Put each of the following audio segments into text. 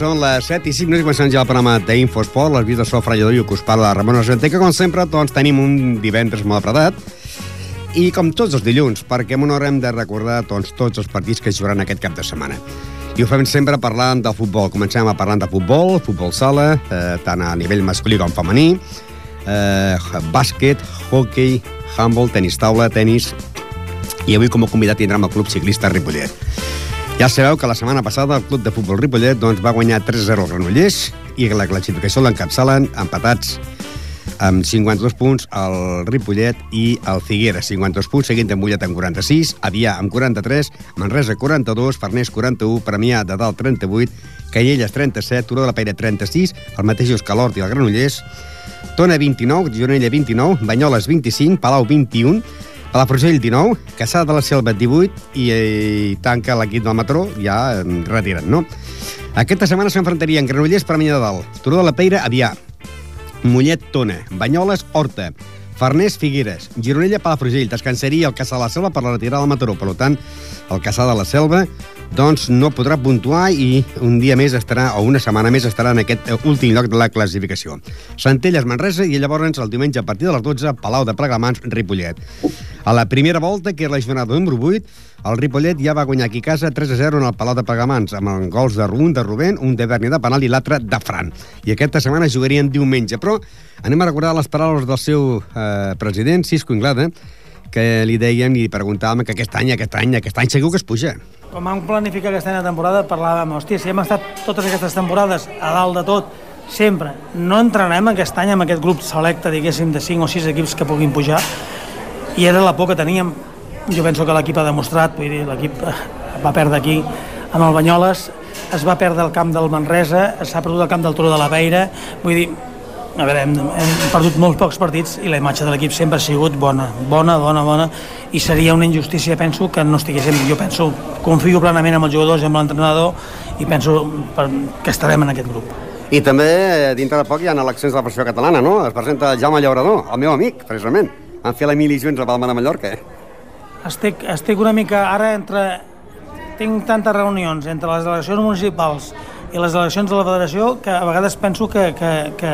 Són les 7 i 5 minuts i comencem ja el programa d'Infosport, les vides de Sofra Lledó que us parla Ramon Argenter, que com sempre doncs, tenim un divendres molt apretat i com tots els dilluns, perquè en una hora hem de recordar doncs, tots els partits que jugaran aquest cap de setmana. I ho fem sempre parlant del futbol. Comencem a parlar de futbol, futbol sala, eh, tant a nivell masculí com femení, eh, bàsquet, hockey, handball, tenis taula, tenis... I avui com a convidat tindrem el Club Ciclista Ripollet. Ja sabeu que la setmana passada el Club de Futbol Ripollet doncs, va guanyar 3-0 al Granollers i la classificació l'encapçalen empatats amb 52 punts el Ripollet i el Figueres, 52 punts, seguint amb Mollet amb 46, Avià amb 43, Manresa 42, Farners 41, Premià de Dalt 38, Callelles 37, Turó de la Peira 36, el mateix l'Hort i el Granollers, Tona 29, Gironella 29, Banyoles 25, Palau 21, Palafrugell 19, Caçà de la Selva 18 i, i tanca l'equip del Matró ja retirat, no? Aquesta setmana s'enfrontarien Granollers per de Dalt, Turó de la Peira, Avià, Mollet, Tona, Banyoles, Horta, Farners, Figueres, Gironella, Palafrugell, descansaria el Caçà de la Selva per la retirada del Mataró. Per tant, el Caçà de la Selva doncs no podrà puntuar i un dia més estarà, o una setmana més estarà en aquest últim lloc de la classificació. Centelles, Manresa i llavors el diumenge a partir de les 12, Palau de Plegamans, Ripollet. A la primera volta, que és la jornada número 8, el Ripollet ja va guanyar aquí casa 3 a 0 en el Palau de Plegamans, amb els gols de Rubun, de Rubén, un de Berni de penal i l'altre de Fran. I aquesta setmana jugarien diumenge, però anem a recordar les paraules del seu eh, president, Cisco Inglada, que li dèiem i preguntàvem que aquest any, aquest any, aquest any segur que es puja. Quan vam planificar aquesta temporada parlàvem, hòstia, si hem estat totes aquestes temporades a dalt de tot, sempre, no entrenarem aquest any amb aquest grup selecte, diguéssim, de 5 o 6 equips que puguin pujar, i era la por que teníem. Jo penso que l'equip ha demostrat, vull dir, l'equip eh, va perdre aquí amb el Banyoles, es va perdre el camp del Manresa, s'ha perdut el camp del Turó de la Peira, vull dir, a veure, hem, hem perdut molts pocs partits i la imatge de l'equip sempre ha sigut bona, bona, bona, bona, i seria una injustícia, penso, que no estiguéssim, jo penso, confio plenament amb els jugadors i amb l'entrenador i penso que estarem en aquest grup. I també, eh, dintre de poc, hi ha eleccions de la pressió catalana, no? Es presenta Jaume Llaurador, el meu amic, precisament. Han fet la mili junts a Palma de Mallorca. Estic, estic una mica ara entre... Tinc tantes reunions entre les delegacions municipals i les eleccions de la federació que a vegades penso que, que, que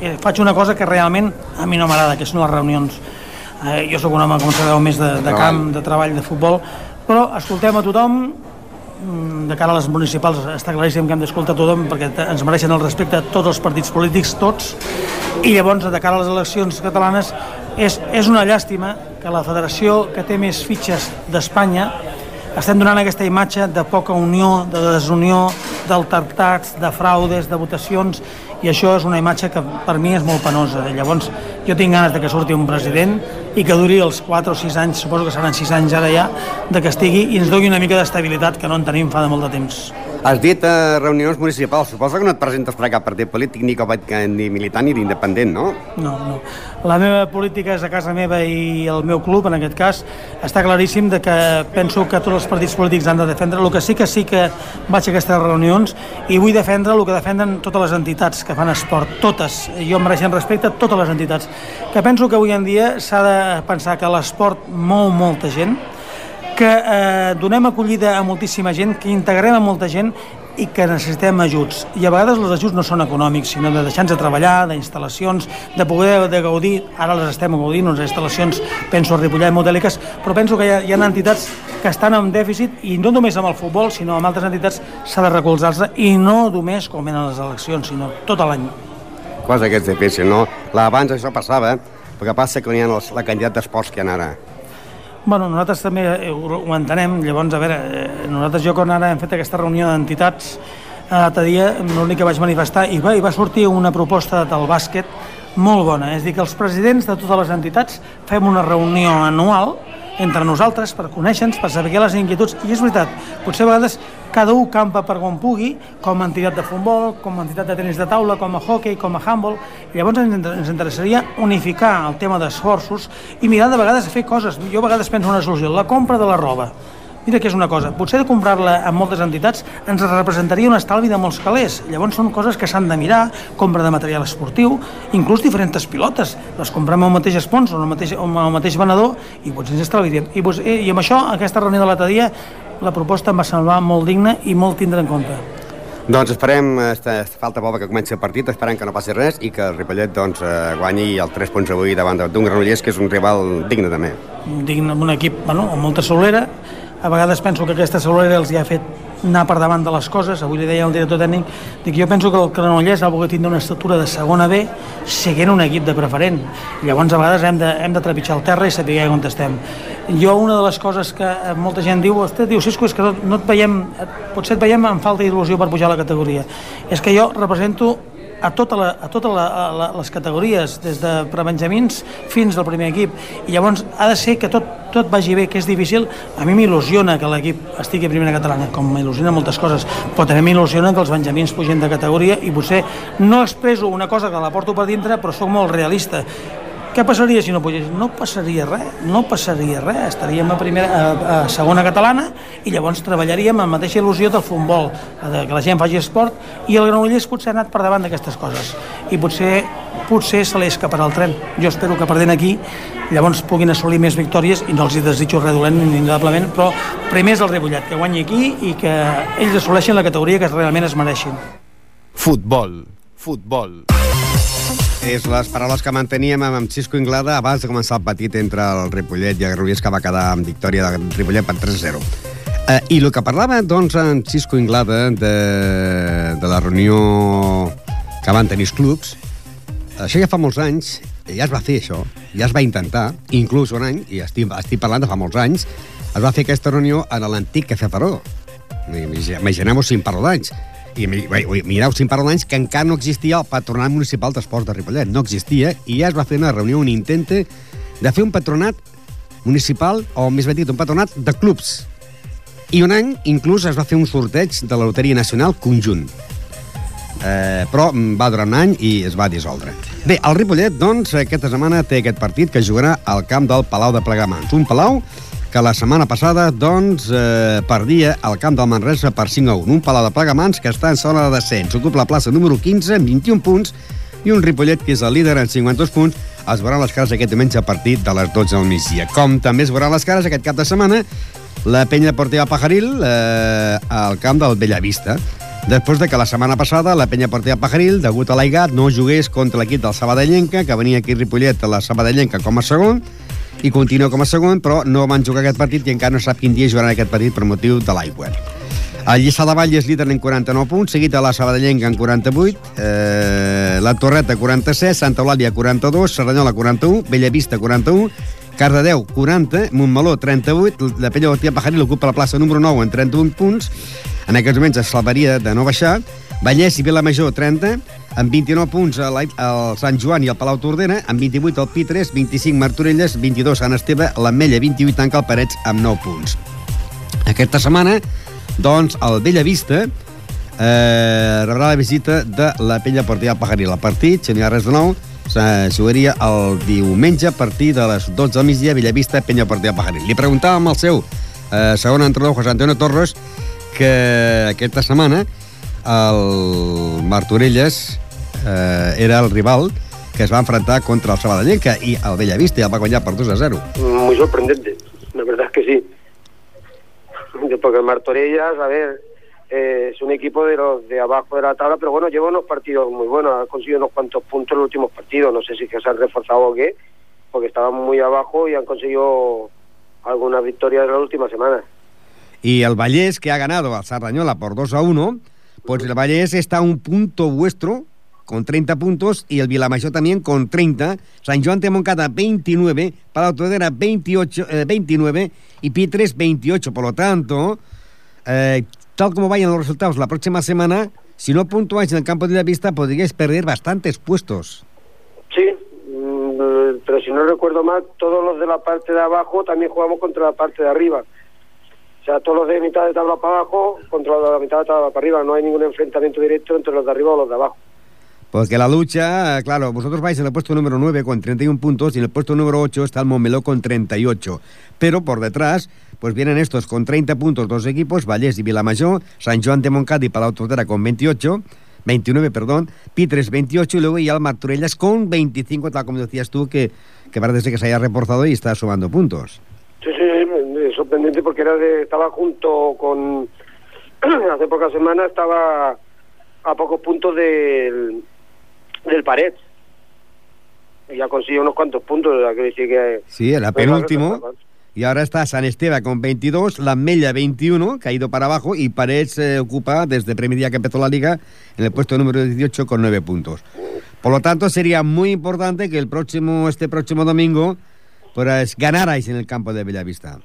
eh, faig una cosa que realment a mi no m'agrada, que són les reunions. Eh, jo sóc un home, com sabeu, més de, de camp, de treball, de futbol, però escoltem a tothom, mm, de cara a les municipals està claríssim que hem d'escoltar tothom perquè ens mereixen el respecte tots els partits polítics, tots, i llavors de cara a les eleccions catalanes és, és una llàstima que la federació que té més fitxes d'Espanya estem donant aquesta imatge de poca unió, de desunió, d'altertats, de fraudes, de votacions, i això és una imatge que per mi és molt penosa. Llavors, jo tinc ganes de que surti un president i que duri els 4 o 6 anys, suposo que seran 6 anys ara ja, de que estigui i ens doni una mica d'estabilitat que no en tenim fa de molt de temps. Has dit eh, reunions municipals. Suposo que no et presentes per cap partit polític, ni, ni militant ni independent, no? No, no. La meva política és a casa meva i el meu club, en aquest cas, està claríssim de que penso que tots els partits polítics han de defendre. El que sí que sí que vaig a aquestes reunions i vull defendre el que defenden totes les entitats que fan esport, totes. Jo em mereixen respecte a totes les entitats. Que penso que avui en dia s'ha de pensar que l'esport mou molta gent, que eh, donem acollida a moltíssima gent, que integrem a molta gent i que necessitem ajuts. I a vegades els ajuts no són econòmics, sinó de deixar-nos de treballar, d'instal·lacions, de poder de gaudir, ara les estem gaudint, unes instal·lacions, penso a Ripollet, modèliques, però penso que hi ha, hi ha entitats que estan en dèficit i no només amb el futbol, sinó amb altres entitats s'ha de recolzar-se i no només com en les eleccions, sinó tot l'any. Cosa que és difícil, no? Abans això passava, perquè passa que hi ha la quantitat d'esports que hi ha ara Bueno, nosaltres també eh, ho, entenem, llavors, a veure, eh, nosaltres jo quan ara hem fet aquesta reunió d'entitats, l'altre dia l'únic que vaig manifestar, i va, i va sortir una proposta del bàsquet molt bona, és dir, que els presidents de totes les entitats fem una reunió anual entre nosaltres per conèixer-nos, per saber les inquietuds. I és veritat, potser a vegades cada un campa per on pugui, com a entitat de futbol, com a entitat de tenis de taula, com a hockey, com a handball. I llavors ens interessaria unificar el tema d'esforços i mirar de vegades a fer coses. Jo a vegades penso en una solució, la compra de la roba Mira que és una cosa, potser de comprar-la amb moltes entitats ens representaria un estalvi de molts calés. Llavors són coses que s'han de mirar, compra de material esportiu, inclús diferents pilotes. Les comprem al mateix sponsor, al mateix, al mateix venedor, i potser ens estalviaríem. I, doncs, i amb això, aquesta reunió de l'altre dia, la proposta em va semblar molt digna i molt tindre en compte. Doncs esperem, esta, falta poc que comenci el partit, esperem que no passi res i que el Ripollet doncs, eh, guanyi el 3 punts avui davant d'un Granollers, que és un rival digne també. Digne, un equip bueno, amb molta solera, a vegades penso que aquesta solera els hi ha fet anar per davant de les coses, avui li deia el director tècnic, dic, jo penso que el Granollers ha volgut tindre una estatura de segona B seguint un equip de preferent. Llavors a vegades hem de, hem de trepitjar el terra i saber on estem. Jo una de les coses que molta gent diu, ostres, diu, Cisco, és que no, no et veiem, potser et veiem amb falta d'il·lusió per pujar a la categoria. És que jo represento a totes la, a tota la, a les categories, des de prebenjamins fins al primer equip. I llavors ha de ser que tot, tot vagi bé, que és difícil. A mi m'il·lusiona que l'equip estigui a primera catalana, com m'il·lusiona moltes coses, però també m'il·lusiona que els benjamins pugin de categoria i potser no expreso una cosa que la porto per dintre, però sóc molt realista què passaria si no pugés? No passaria res, no passaria res. Estaríem a, primera, a, a segona catalana i llavors treballaríem amb la mateixa il·lusió del futbol, que la gent faci esport i el Granollers potser ha anat per davant d'aquestes coses i potser potser se l'escaparà el tren. Jo espero que perdent aquí llavors puguin assolir més victòries i no els hi desitjo res dolent indudablement, però primer és el Rebollat, que guanyi aquí i que ells assoleixin la categoria que realment es mereixin. Futbol, futbol és les paraules que manteníem amb Cisco Inglada abans de començar el petit entre el Ripollet i el Granollers, que va quedar amb victòria del Ripollet per 3-0. Eh, I el que parlava, doncs, en Cisco Inglada de, de la reunió que van tenir els clubs, això ja fa molts anys, ja es va fer això, ja es va intentar, inclús un any, i estic, estic parlant de fa molts anys, es va fer aquesta reunió en l'antic Cafè Faró. Imaginem-ho si en parlo d'anys i mireu, si parlo d'anys que encara no existia el Patronat Municipal d'Esports de Ripollet. No existia i ja es va fer una reunió, un intente de fer un patronat municipal, o més ben dit, un patronat de clubs. I un any, inclús, es va fer un sorteig de la Loteria Nacional conjunt. Eh, però va durar un any i es va dissoldre. Bé, el Ripollet, doncs, aquesta setmana té aquest partit que jugarà al camp del Palau de Plegamans. Un Palau que la setmana passada doncs, eh, perdia el camp del Manresa per 5 a 1. Un Palau de Plegamans que està en zona de descens. Ocupa la plaça número 15 amb 21 punts i un Ripollet que és el líder amb 52 punts es veuran les cares aquest diumenge a partir de les 12 del migdia. Com també es veuran les cares aquest cap de setmana la penya Portiva Pajaril eh, al camp del Bellavista. Després de que la setmana passada la penya Portiva Pajaril, degut a l'Aigat, no jugués contra l'equip del Sabadellenca, que venia aquí Ripollet a la Sabadellenca com a segon, i continua com a segon, però no van jugar aquest partit i encara no sap quin dia jugaran aquest partit per motiu de l'aigua. El Lliçà de Vall és líder en 49 punts, seguit a la Sabadellenca en 48, eh, la Torreta 46, Santa Eulàlia 42, Cerdanyola 41, Bellavista 41, Cardedeu 40, Montmeló 38, la Pella Ortia Pajaril ocupa la plaça número 9 en 31 punts, en aquests moments es salvaria de no baixar, Vallès i Vilamajor 30, amb 29 punts el Sant Joan i el Palau Tordera, amb 28 el Pi3, 25 Martorelles, 22 Sant Esteve, l'Ametlla 28 tanca el Parets amb 9 punts. Aquesta setmana, doncs, el Bellavista eh, rebrà la visita de la Pella Portilla Pajaril. El partit, si no hi ha res de nou, se jugaria el diumenge a partir de les 12 del migdia Bellavista, Penya Portilla Pajaril. Li preguntàvem al seu eh, segon entrenador, José Antonio Torres, que aquesta setmana el Martorelles eh, era el rival que es va enfrentar contra el Sabadellenca y el Bellavista el va guanyar por 2 a 0. Muy sorprendente, la verdad es que sí. Porque el Martorellas, a ver, eh, es un equipo de los de abajo de la tabla, pero bueno, lleva unos partidos muy buenos, ha conseguido unos cuantos puntos en los últimos partidos, no sé si es que se han reforzado o qué, porque estaban muy abajo y han conseguido algunas victorias en las últimas semanas. Y el Vallés, que ha ganado a Sardañola por 2 a 1, Pues el Vallés está a un punto vuestro, con 30 puntos, y el Vilamayor también con 30. San Joan de Moncada, 29. Para Autodera, 28, eh, 29. Y Pitres, 28. Por lo tanto, eh, tal como vayan los resultados la próxima semana, si no puntuáis en el campo de la vista, podríais perder bastantes puestos. Sí, mm, pero si no recuerdo mal, todos los de la parte de abajo también jugamos contra la parte de arriba. O sea, todos los de mitad de tabla para abajo contra los de la mitad de tabla para arriba. No hay ningún enfrentamiento directo entre los de arriba o los de abajo. Porque la lucha, claro, vosotros vais en el puesto número 9 con 31 puntos y en el puesto número 8 está el Montmeló con 38. Pero por detrás, pues vienen estos con 30 puntos, dos equipos, Vallés y Vilamayor, San Joan de Moncada y Palau Tordera con 28, 29, perdón, Pitres 28 y luego ya el Martorellas con 25, tal como decías tú, que, que parece que se haya reforzado y está sumando puntos. Sorprendente porque era de, estaba junto con, hace pocas semanas estaba a pocos puntos del, del pared. Y ha conseguido unos cuantos puntos, que decir que... Sí, era penúltimo. Y ahora está San Esteban con 22, La Mella 21, que ha ido para abajo, y Parets eh, ocupa desde el primer día que empezó la liga en el puesto número 18 con 9 puntos. Por lo tanto, sería muy importante que el próximo, este próximo domingo pues, ganarais en el campo de Bellavista.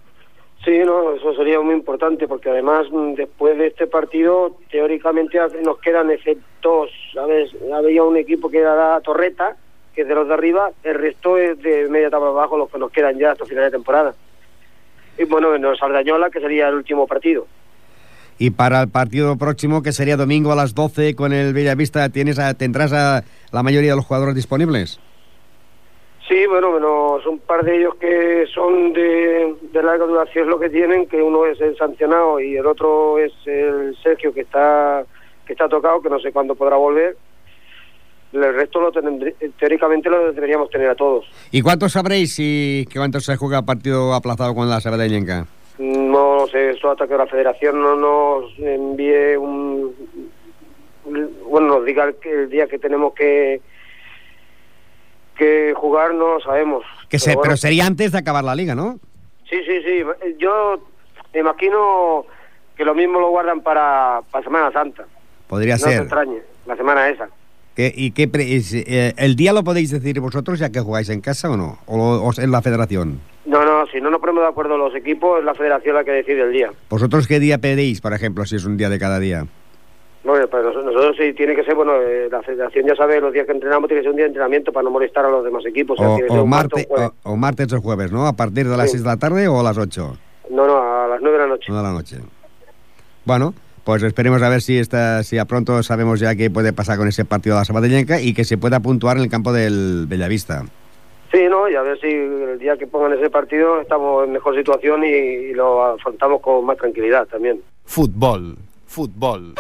Sí, no, eso sería muy importante porque además mm, después de este partido teóricamente nos quedan efectos, ¿sabes? Había un equipo que era la Torreta, que es de los de arriba, el resto es de media tabla abajo los que nos quedan ya hasta final de temporada. Y bueno, nos Sardañola, que sería el último partido. Y para el partido próximo, que sería domingo a las 12 con el Bellavista, ¿tienes a, ¿tendrás a la mayoría de los jugadores disponibles? Sí, bueno, menos un par de ellos que son de, de larga duración lo que tienen, que uno es el sancionado y el otro es el Sergio que está que está tocado, que no sé cuándo podrá volver. El resto lo teóricamente lo deberíamos tener a todos. ¿Y cuántos sabréis si que cuántos se juega partido aplazado con la Sabadellenca? No sé, eso hasta que la federación no nos envíe un... Bueno, nos diga el día que tenemos que que jugar no lo sabemos. Que pero, pero sería antes de acabar la liga, ¿no? Sí, sí, sí. Yo me imagino que lo mismo lo guardan para, para Semana Santa. Podría no ser. No se extrañe, la semana esa. ¿Y qué eh, el día lo podéis decir vosotros ya que jugáis en casa o no? ¿O, en la federación? No, no, si no nos ponemos de acuerdo los equipos, es la federación la que decide el día. ¿Vosotros qué día pedís, por ejemplo, si es un día de cada día? Bueno, pues nosotros sí tiene que ser, bueno, eh, la federación ya sabe, los días que entrenamos tiene que ser un día de entrenamiento para no molestar a los demás equipos. O, o, martes, o, martes o jueves, ¿no? ¿A partir de las 6 de la tarde o a las 8? No, no, a las 9 de la noche. 9 de la noche. Bueno, pues esperemos a ver si está, si a pronto sabemos ya qué puede pasar con ese partido de la Sabadellenca y que se pueda puntuar en el campo del Bellavista. Sí, ¿no? Y a ver si el día que pongan ese partido estamos en mejor situación y, y lo afrontamos con más tranquilidad también. Futbol, futbol.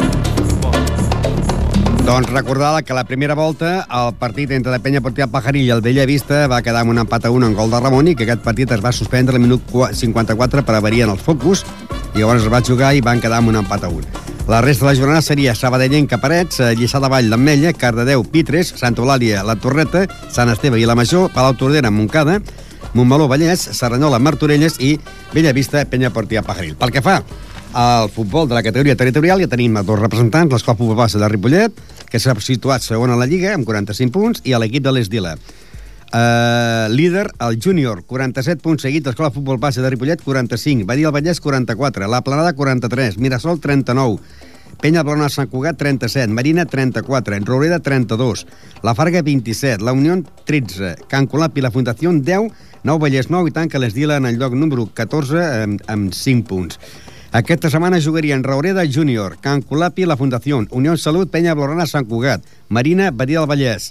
Doncs recordar que la primera volta el partit entre la Penya Portia Pajaril i el Bella Vista va quedar amb un empat a 1 en gol de Ramon i que aquest partit es va suspendre al minut 54 per avaria en els focus i llavors es va jugar i van quedar amb un empat a 1. La resta de la jornada seria Sabadellenca Parets, eh, Lliçà de Vall d'Ametlla, Cardedeu Pitres, Santa Eulàlia La Torreta, Sant Esteve i la Major, Palau Tordera Montcada, Montmeló Vallès, Serranyola Martorelles i Bellavista Penya Portia Pajaril. Pel que fa al futbol de la categoria territorial. Ja tenim dos representants, l'Escola Bassa de Ripollet, que s'ha situat segon a la Lliga amb 45 punts, i a l'equip de l'Esdila. Uh, líder, el júnior, 47 punts seguit, l'Escola Futbol Bassa de Ripollet, 45, Badia del Vallès, 44, La Planada, 43, Mirasol, 39, Penya Blona Sant Cugat, 37, Marina, 34, Enroreda, 32, La Farga, 27, La Unió, 13, Can Colap i la Fundació, 10, Nou Vallès 9 i tanca l'Esdila en el lloc número 14 amb, amb 5 punts. Aquesta setmana jugarien Raureda Júnior, Can Colapi, la Fundació, Unió Salut, Penya Blorana, Sant Cugat, Marina, Badia del Vallès,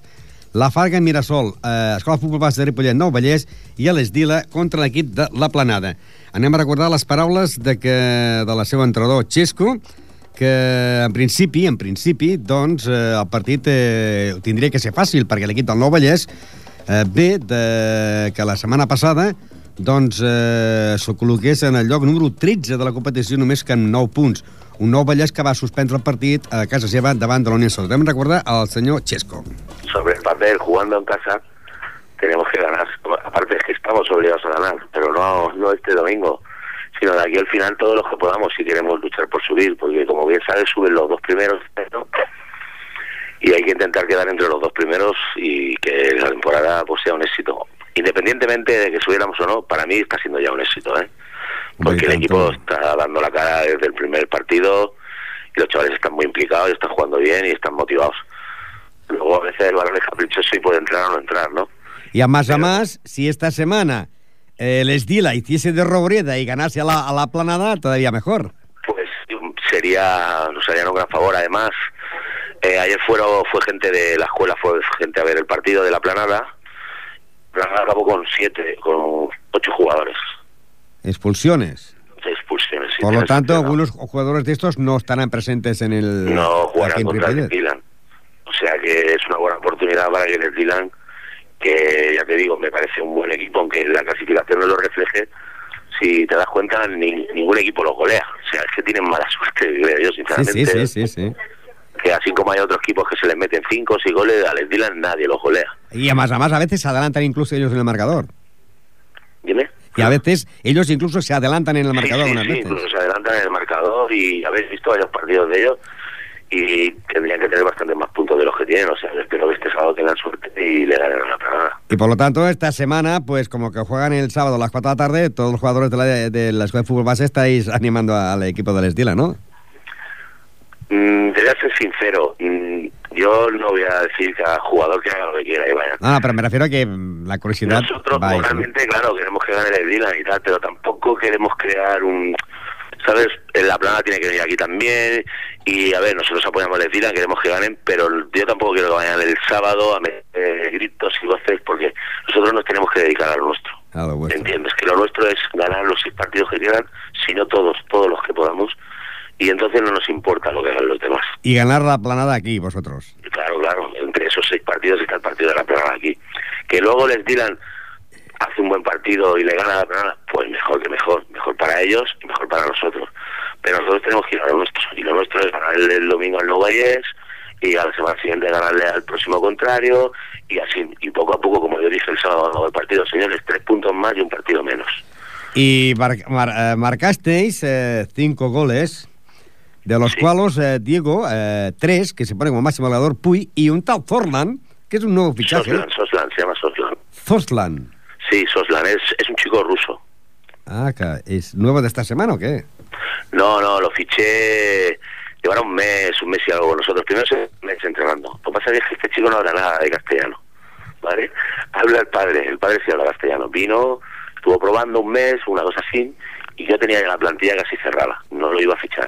la Farga, Mirasol, eh, Escola Futbol Bas de Ripollet, Nou Vallès i a l'Esdila contra l'equip de La Planada. Anem a recordar les paraules de, que, de la seva entrenador Xesco, que en principi, en principi, doncs, eh, el partit eh, tindria que ser fàcil, perquè l'equip del Nou Vallès eh, ve de, que la setmana passada doncs eh, se col·loqués en el lloc número 13 de la competició només que amb 9 punts. Un nou Vallès que va suspendre el partit a casa seva davant de la Unión Salut. Hem recordar al senyor Chesco. Sobre el papel, jugando en casa, tenemos que ganar. Aparte es que estamos obligados a ganar, pero no, no este domingo, sino de aquí al final todos los que podamos si queremos luchar por subir, porque como bien sabes, suben los dos primeros ¿no? y hay que intentar quedar entre los dos primeros y que la temporada pues sea un éxito independientemente de que subiéramos o no, para mí está siendo ya un éxito, ¿eh? Porque el equipo está dando la cara desde el primer partido y los chavales están muy implicados y están jugando bien y están motivados. Luego a veces el balón es caprichoso y puede entrar o no entrar, ¿no? Y a más a más, si esta semana eh, el Esdila hiciese de Robreda y ganase a la, a la planada, todavía mejor. Pues sería, nos harían un gran favor. Además, eh, ayer fueron, fue gente de la escuela, fue gente a ver el partido de la planada acabó con siete, con ocho jugadores. Expulsiones. Expulsiones. Sí, Por lo tanto, algunos jugadores de estos no estarán presentes en el. No jugarán contra el Dylan. O sea que es una buena oportunidad para que el Dylan, que ya te digo, me parece un buen equipo, aunque la clasificación no lo refleje. Si te das cuenta, ningún equipo lo golea. O sea, es que tienen mala suerte, creo yo, sinceramente. Sí, sí, sí, sí, sí. Que así como hay otros equipos que se les meten cinco o seis goles, a Les Dylan nadie los golea. Y además, además a veces se adelantan incluso ellos en el marcador. Dime. Y a veces ellos incluso se adelantan en el marcador sí, sí, unas veces. incluso se adelantan en el marcador y habéis visto varios partidos de ellos y tendrían que tener bastante más puntos de los que tienen. O sea, yo espero que este sábado tengan suerte y le ganen la Granada. Y por lo tanto, esta semana, pues como que juegan el sábado a las 4 de la tarde, todos los jugadores de la, de la Escuela de Fútbol Base estáis animando al equipo del Estila, ¿no? Mm, te voy a ser sincero, mm, yo no voy a decir cada jugador que haga lo que quiera y vaya. Ah, pero me refiero a que mm, la curiosidad... Nosotros moralmente, claro, queremos que gane el Dylan y tal, pero tampoco queremos crear un... ¿Sabes? En La Plana tiene que venir aquí también y, a ver, nosotros apoyamos al Dylan, queremos que ganen, pero yo tampoco quiero que vayan el sábado a meter gritos y voces porque nosotros nos tenemos que dedicar a lo nuestro. A lo. ¿Entiendes? Que lo nuestro es ganar los seis partidos que quieran, si no todos, todos los que podamos, y entonces no nos importa lo que hagan los demás. Y ganar la planada aquí, vosotros. Claro, claro, entre esos seis partidos está el partido de la Plana aquí. Que luego les Dylan hace un buen partido y le gana la Plana, pues mejor que mejor, mejor para ellos y mejor para nosotros. Pero nosotros tenemos que ir a lo nuestro, y lo nuestro es ganar el, el domingo al Nueva Yes, y a la semana siguiente ganarle al próximo contrario, y así, y poco a poco, como yo dije el sábado del partido, señores, tres puntos más y un partido menos. Y mar- mar- eh, marcasteis eh, cinco goles, de los Sí. cuales eh, Diego, eh, tres, que se pone como máximo goleador, Puy, y un tal Forlan, que es un nuevo fichaje. Soslan, Soslan, se llama Soslan. Forslan. Sí, Soslan, es, es un chico ruso. Ah, ¿es nuevo de esta semana o qué? No, no, lo fiché. Llevará un mes, un mes y algo con nosotros. Primero se mes entrenando. Lo que pasa es que este chico no habla nada de castellano. ¿Vale? Habla el padre, el padre sí habla castellano. Vino, estuvo probando un mes, una cosa así, y yo tenía la plantilla casi cerrada. No lo iba a fichar.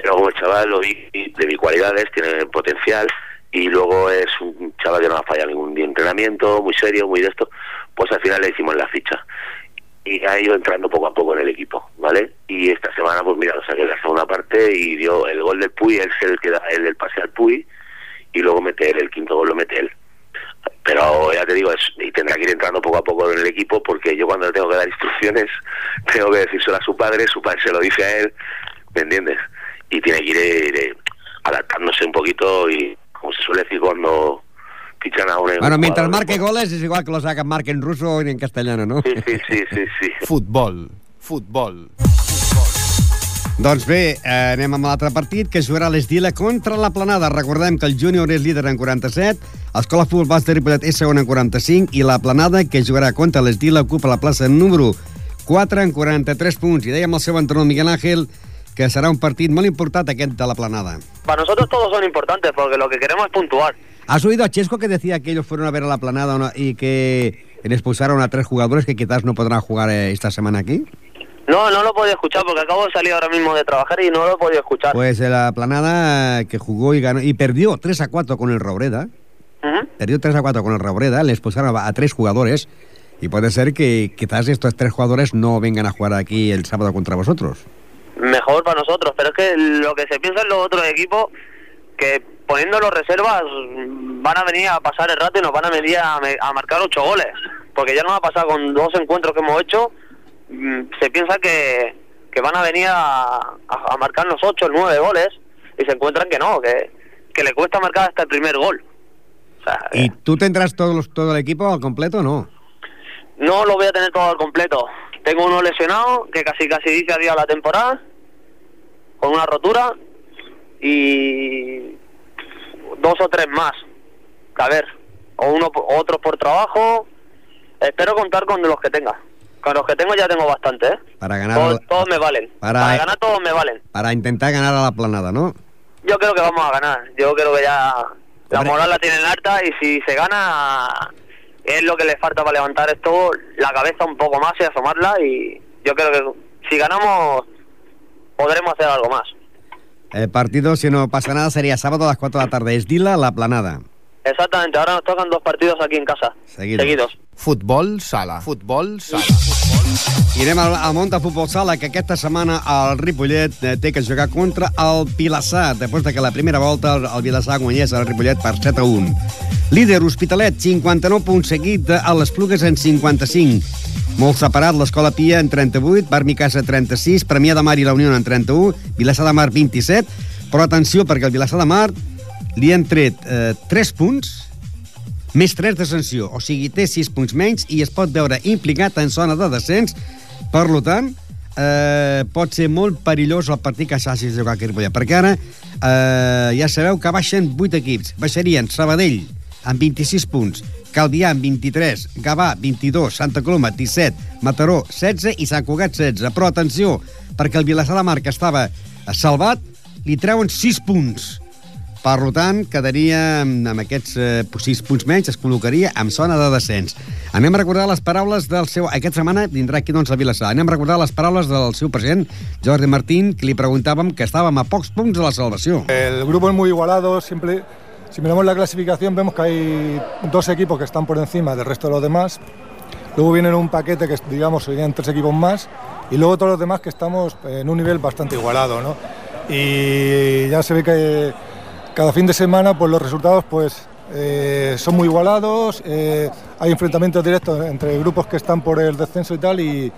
Pero como el chaval lo vi de mis cualidades, tiene potencial, y luego es un chaval que no ha fallado ningún día de entrenamiento, muy serio, muy de esto, pues al final le hicimos la ficha y ha ido entrando poco a poco en el equipo, ¿vale? Y esta semana, pues mira, lo saqué de la segunda parte y dio el gol del Puy, él es el que da el del pase al Puy, y luego mete él, el quinto gol lo mete él. Pero ya te digo, es, y tendrá que ir entrando poco a poco en el equipo, porque yo cuando le tengo que dar instrucciones, tengo que decírselo a su padre, su padre se lo dice a él, ¿me entiendes? Y tiene que ir eh, adaptándose un poquito y, como se suele decir cuando fichan a un Bueno, mientras marque goles es igual que los hagan marque en ruso o en castellano, ¿no? Sí, sí, sí, sí, sí. Futbol. Futbol. Doncs bé, eh, anem amb l'altre partit, que jugarà l'Esdila contra la Planada. Recordem que el júnior és líder en 47, l'Escola Futbol Bas de Ripollet és segon en 45, i la Planada, que jugarà contra l'Esdila, ocupa la plaça número 4 en 43 punts. I dèiem al seu entrenador Miguel Ángel que serà un partit molt important aquest de la Planada. Para nosotros todos son importantes porque lo que queremos es puntuar. ¿Has oído a Chesco que decía que ellos fueron a ver a la Planada y que expulsaron a tres jugadores que quizás no podrán jugar eh, esta semana aquí? No, no lo he podido escuchar porque acabo de salir ahora mismo de trabajar y no lo he podido escuchar. Pues eh, la Planada eh, que jugó y ganó y perdió 3 a 4 con el Robreda. Ujú. Perdió 3 a 4 con el Robreda, le expulsaron a, a tres jugadores y puede ser que quizás estos tres jugadores no vengan a jugar aquí el sábado contra vosotros. Mejor para nosotros, pero es que lo que se piensa en los otros equipos, que poniendo los reservas mm, van a venir a pasar el rato y nos van a venir a, marcar ocho goles. Porque ya nos ha pasado con dos encuentros que hemos hecho, mm, se piensa que, que van a venir a, a, a marcarnos ocho, nueve goles y se encuentran que no, que, que le cuesta marcar hasta el primer gol. O sea, ¿Y tú tendrás todos los- todo el equipo al completo o no? No lo voy a tener todo al completo. Tengo uno lesionado que casi casi dice adiós a la temporada con una rotura y dos o tres más. A ver, o uno otros por trabajo. Espero contar con los que tenga. Con los que tengo ya tengo bastante, ¿eh? Para ganar Todos, me valen. para- Para... ganar todos me valen. para intentar ganar a la Planada, ¿no? Yo creo que vamos a ganar. Yo creo que ya la Hombre. moral la tienen alta y si se gana es lo que le falta para levantar esto, la cabeza un poco más y asomarla y yo creo que si ganamos podremos hacer algo más. El partido, si no pasa nada, sería sábado a las 4 de la tarde. Es Dila, la Planada. Exactamente, ahora nos tocan dos partidos aquí en casa, Seguidos. seguidos. Futbol sala. Futbol sala. I anem al, al Monta Futbol Sala, que aquesta setmana el Ripollet eh, té que jugar contra el Vilassar, després de que la primera volta el, el Vilassar guanyés el Ripollet per 7 a 1. Líder Hospitalet, 59 punts seguit a les Plugues en 55. Molt separat, l'Escola Pia en 38, Bar Micasa 36, Premià de Mar i la Unió en 31, Vilassar de Mar 27, però atenció perquè el Vilassar de Mar li han tret eh, 3 punts més 3 de sanció, o sigui, té 6 punts menys i es pot veure implicat en zona de descens. Per tant, eh, pot ser molt perillós el partit que s'hagi de jugar a Ripollet, perquè ara eh, ja sabeu que baixen 8 equips. Baixarien Sabadell amb 26 punts, Calvià amb 23, Gavà 22, Santa Coloma 17, Mataró 16 i Sant Cugat 16. Però atenció, perquè el Vilassar de Mar, que estava salvat, li treuen 6 punts. Per tant, quedaria amb aquests eh, 6 punts menys, es col·locaria en zona de descens. Anem a recordar les paraules del seu... Aquesta setmana vindrà aquí, doncs, a Vilassar. Anem a recordar les paraules del seu president, Jordi Martín, que li preguntàvem que estàvem a pocs punts de la salvació. El grupo es muy igualado, siempre, si miramos la clasificación vemos que hay dos equipos que están por encima del resto de los demás. Luego viene un paquete que, digamos, serían tres equipos más. Y luego todos los demás que estamos en un nivel bastante igualado, ¿no? Y ya se ve que cada fin de semana pues los resultados pues eh, son muy igualados, eh, hay enfrentamientos directos entre grupos que están por el descenso y tal y,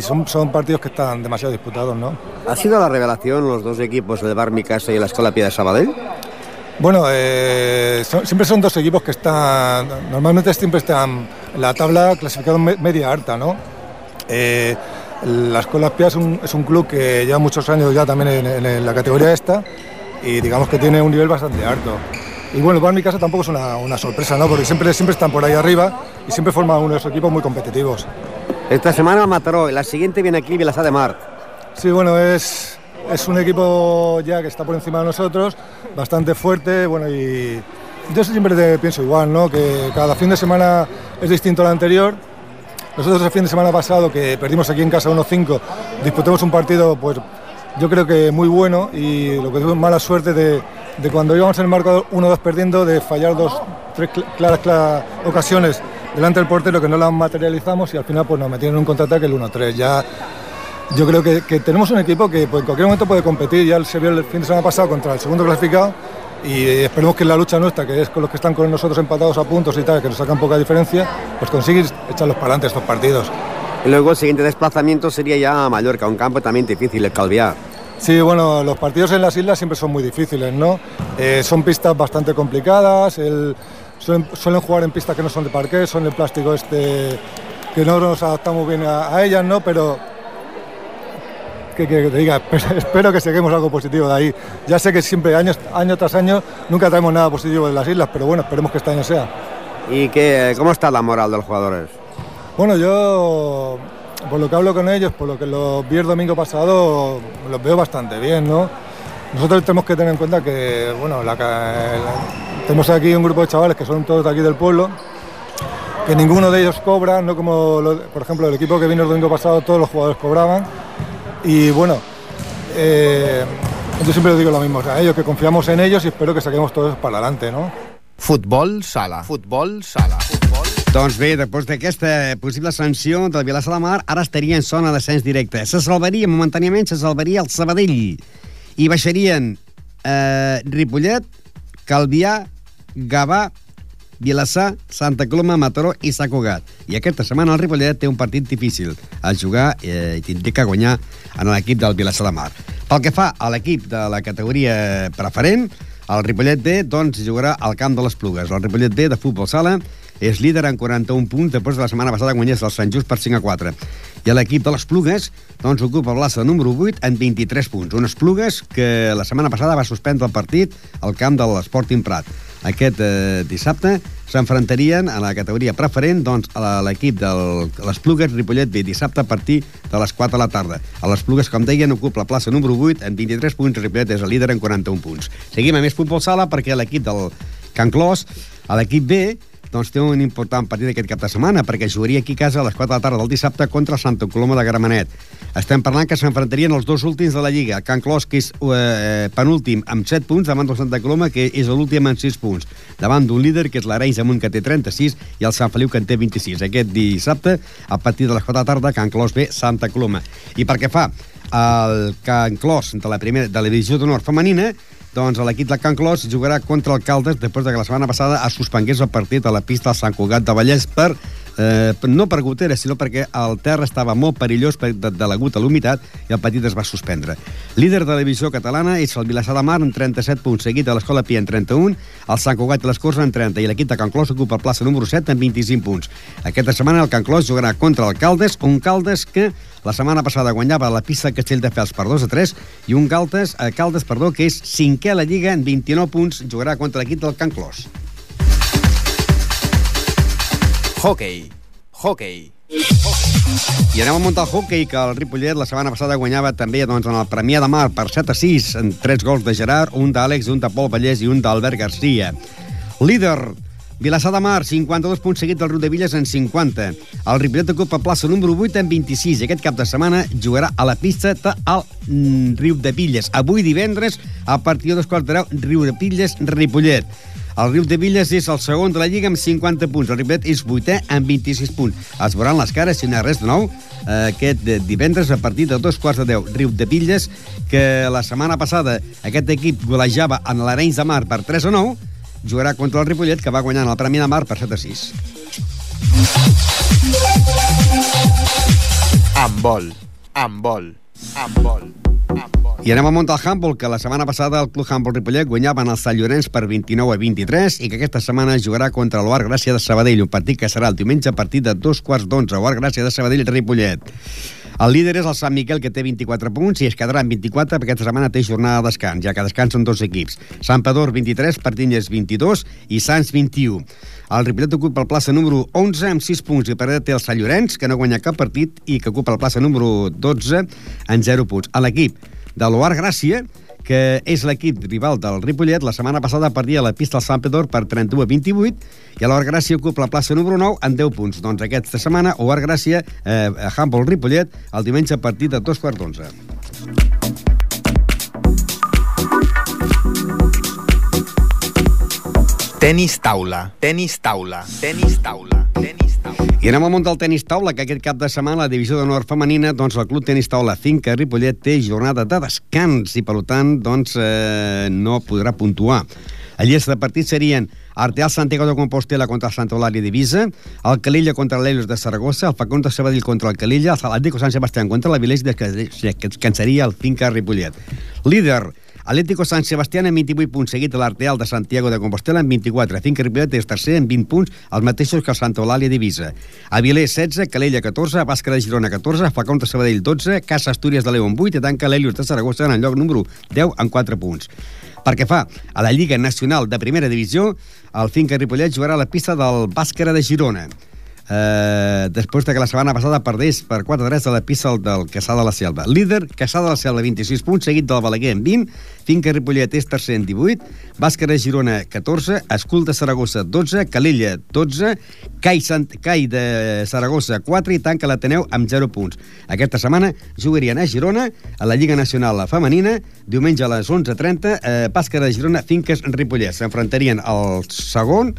son, partidos que están demasiado disputados, ¿no? ¿Ha sido la revelación los dos equipos, el Bar Micasa y la Escuela Pia de Sabadell? Bueno, eh, son- siempre son dos equipos que están, normalmente siempre están en la tabla clasificados me- media alta, ¿no? Eh, la Escuela Espía es un, es un club que lleva muchos años ya también en, en la categoría esta y digamos que tiene un nivel bastante alto. Y bueno, para mi casa tampoco es una, una sorpresa, ¿no? Porque siempre, siempre están por ahí arriba y siempre forman unos equipos muy competitivos. Esta semana Mataró, la siguiente viene aquí Vilassar de Mar. Sí, bueno, es, es un equipo ya que está por encima de nosotros, bastante fuerte, bueno, y yo siempre pienso igual, ¿no? Que cada fin de semana es distinto al anterior. Nosotros el fin de semana pasado, que perdimos aquí en casa 1-5, disputamos un partido, pues yo creo que muy bueno y lo que tuvimos mala suerte de, cuando íbamos en el marco 1-2 perdiendo, de fallar dos, tres cl- claras, claras ocasiones delante del portero que no las materializamos y al final pues nos metieron en un contraataque el 1-3. Ya yo creo que, que tenemos un equipo que pues, en cualquier momento puede competir. Ya se vio el fin de semana pasado contra el segundo clasificado y eh, esperemos que en la lucha nuestra, que es con los que están con nosotros empatados a puntos y tal, que nos sacan poca diferencia, pues conseguir echarlos para adelante estos partidos. Y luego el siguiente desplazamiento sería ya a Mallorca, un campo también difícil, el Calviá. Sí, bueno, los partidos en las islas siempre son muy difíciles, ¿no? Eh, son pistas bastante complicadas, el- suelen, suelen jugar en pistas que no son de parqué, son de plástico este, que no nos adaptamos bien a, a ellas, ¿no? Pero, ¿qué quieres que te diga? Espero, que saquemos algo positivo de ahí. Ya sé que siempre, año, año tras año, nunca traemos nada positivo de las islas, pero bueno, esperemos que este año sea. ¿Y qué, cómo está la moral de los jugadores? Bueno, yo, por lo que hablo con ellos, por lo que los vi el domingo pasado, los veo bastante bien, ¿no? Nosotros tenemos que tener en cuenta que, bueno, la ca- la- tenemos aquí un grupo de chavales que son todos de aquí del pueblo, que ninguno de ellos cobra, no como, lo- por ejemplo, el equipo que vino el domingo pasado, todos los jugadores cobraban. Y bueno, eh, yo siempre digo lo mismo, a ellos que confiamos en ellos y espero que saquemos todos para adelante, ¿no? Futbol sala. Futbol sala. Futbol Doncs bé, després d'aquesta possible sanció del Vilassar de Mar, ara estaria en zona d'ascens directe. Se salvaria, momentàniament, se salvaria el Sabadell. I baixarien eh, Ripollet, Calvià, Gavà, Vilassar, Santa Coloma, Mataró i Sant Cugat. I aquesta setmana el Ripollet té un partit difícil a jugar eh, i tindria que guanyar en l'equip del Vilassar de Mar. Pel que fa a l'equip de la categoria preferent, el Ripollet B doncs, jugarà al camp de les Plugues. El Ripollet B de futbol sala és líder en 41 punts després de la setmana passada guanyés el Sant Just per 5 a 4. I l'equip de les Plugues doncs, ocupa el plaça número 8 en 23 punts. Unes Plugues que la setmana passada va suspendre el partit al camp de l'Sporting Prat. Aquest eh, dissabte s'enfrontarien a la categoria preferent doncs, a l'equip de les Plugues Ripollet B dissabte a partir de les 4 de la tarda. A les Plugues, com deien, ocupa la plaça número 8 en 23 punts, Ripollet és el líder en 41 punts. Seguim a més futbol sala perquè l'equip del Can Clos, a l'equip B, doncs té un important partit aquest cap de setmana perquè jugaria aquí a casa a les 4 de la tarda del dissabte contra Santa Coloma de Gramenet. Estem parlant que s'enfrontarien els dos últims de la Lliga. Can Clos, que és eh, penúltim amb 7 punts, davant del Santa Coloma, que és l'últim amb 6 punts. Davant d'un líder, que és l'Arenys Amunt, que té 36, i el Sant Feliu, que en té 26. Aquest dissabte, a partir de les 4 de la tarda, Can Clos B, Santa Coloma. I per què fa el Can Clos de la, primera, de la divisió d'honor femenina, doncs l'equip de Can Clos jugarà contra el Caldes després de que la setmana passada es suspengués el partit a la pista del Sant Cugat de Vallès per eh, no per goteres, sinó perquè el terra estava molt perillós per, de, de l'agut a l'humitat i el partit es va suspendre. Líder de la divisió catalana és el Vilassar de Mar amb 37 punts, seguit de l'Escola Pia en 31, el Sant Cugat i les Corts en 30 i l'equip de Can Clos ocupa el plaça número 7 amb 25 punts. Aquesta setmana el Can Clos jugarà contra el Caldes, un Caldes que la setmana passada guanyava la pista Castelldefels per 2 a 3 i un Caldes, eh, Caldes perdó, que és cinquè a la Lliga en 29 punts, jugarà contra l'equip del Can Clos. Hockey. Hockey. I anem a muntar el hockey, que el Ripollet la setmana passada guanyava també doncs, en el Premià de Mar per 7 a 6, en 3 gols de Gerard, un d'Àlex, un de Pol Vallès i un d'Albert Garcia. Líder, Vilassar de Mar, 52 punts seguits del Riu de Villes en 50. El Ripollet ocupa plaça número 8 en 26 i aquest cap de setmana jugarà a la pista del mm, Riu de Villes. Avui divendres, a partir de dos quarts de deu, Riu de Villes, Ripollet. El Riu de Villes és el segon de la Lliga amb 50 punts. El Ripollet és vuitè amb 26 punts. Es veuran les cares si no hi ha res de nou eh, aquest divendres a partir de dos quarts de deu. Riu de Villes, que la setmana passada aquest equip golejava en l'Arenys de Mar per 3 a 9, jugarà contra el Ripollet, que va guanyar en el Premi de Mar per 7 a 6. Amb vol. Amb vol. Amb vol. Amb. I anem a muntar el handball, que la setmana passada el Club Handball Ripollet guanyava en el Sant Llorenç per 29 a 23 i que aquesta setmana jugarà contra l'Oar Gràcia de Sabadell, un partit que serà el diumenge a partir de dos quarts d'onze. Oar Gràcia de Sabadell Ripollet. El líder és el Sant Miquel, que té 24 punts, i es quedarà en 24 perquè aquesta setmana té jornada de descans, ja que descansen dos equips. Sant Pedor, 23, Partinyes, 22 i Sants, 21. El Ripollet ocupa el plaça número 11 amb 6 punts i per darrere té el Sant Llorenç, que no guanya cap partit i que ocupa el plaça número 12 en 0 punts. A l'equip de l'Oar Gràcia, que és l'equip rival del Ripollet, la setmana passada perdia la pista al Sant Pedor per 31 a 28 i l'Oar Gràcia ocupa la plaça número 9 en 10 punts. Doncs aquesta setmana, Oar Gràcia, eh, Handball Ripollet, el diumenge a partir de dos quarts d'onze. Tenis taula. Tenis taula. Tenis taula. Tenis taula. I anem al món del tenis taula, que aquest cap de setmana la divisió d'honor femenina, doncs el Club Tenis Taula Finca Ripollet té jornada de descans i, per tant, doncs, eh, no podrà puntuar. La llista de partits serien Arteal Santiago de Compostela contra el Santa Eulàlia d'Ivisa, el Calella contra l'Elos de Saragossa, el Facón de Sabadell contra el Calella, el Atlético San Sebastián contra la Vilés, que descansaria el Finca Ripollet. Líder, Atlético San Sebastián amb 28 punts, seguit de l'Arteal de Santiago de Compostela amb 24. Finca Ripollet és tercer amb 20 punts, els mateixos que el Santa Eulàlia d'Ivisa. Avilés 16, Calella 14, Bàscara de Girona 14, Facón de Sabadell 12, Casa Astúries de León 8 i tanca l'Helios de Saragossa en el lloc número 10 amb 4 punts. Perquè fa a la Lliga Nacional de Primera Divisió, el Finca Ripollet jugarà a la pista del Bàscara de Girona. Eh, després de que la setmana passada perdés per 4-3 a la pista del Caçà de la Selva. Líder, Caçà de la Selva, 26 punts, seguit del Balaguer amb 20, Finca Ripollet és tercer en 18, Bàscara Girona 14, Escul de Saragossa 12, Calella 12, Cai, Sant... Cai de Saragossa 4 i tanca l'Ateneu amb 0 punts. Aquesta setmana jugarien a Girona, a la Lliga Nacional Femenina, diumenge a les 11.30, eh, Bàscara Girona, Finques Ripollet. S'enfrontarien al segon,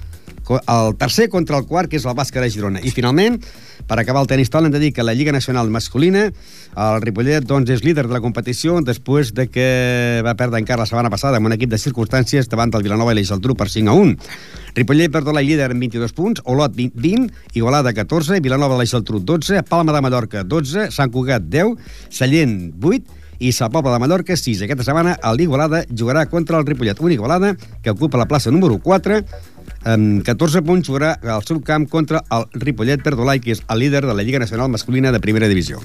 el tercer contra el quart, que és el Bàscara de Girona. I finalment, per acabar el tenis taula, hem de dir que la Lliga Nacional Masculina, el Ripollet doncs, és líder de la competició després de que va perdre encara la setmana passada amb un equip de circumstàncies davant del Vilanova i l'Eixaltru per 5 a 1. Ripollet perd la líder amb 22 punts, Olot 20, 20 Igualada 14, Vilanova de l'Eixaltru 12, Palma de Mallorca 12, Sant Cugat 10, Sallent 8 i Sa Pobla de Mallorca 6. Aquesta setmana l'Igualada jugarà contra el Ripollet. Un Igualada que ocupa la plaça número 4 amb 14 punts jugarà al seu camp contra el Ripollet Perdolai, que és el líder de la Lliga Nacional Masculina de Primera Divisió.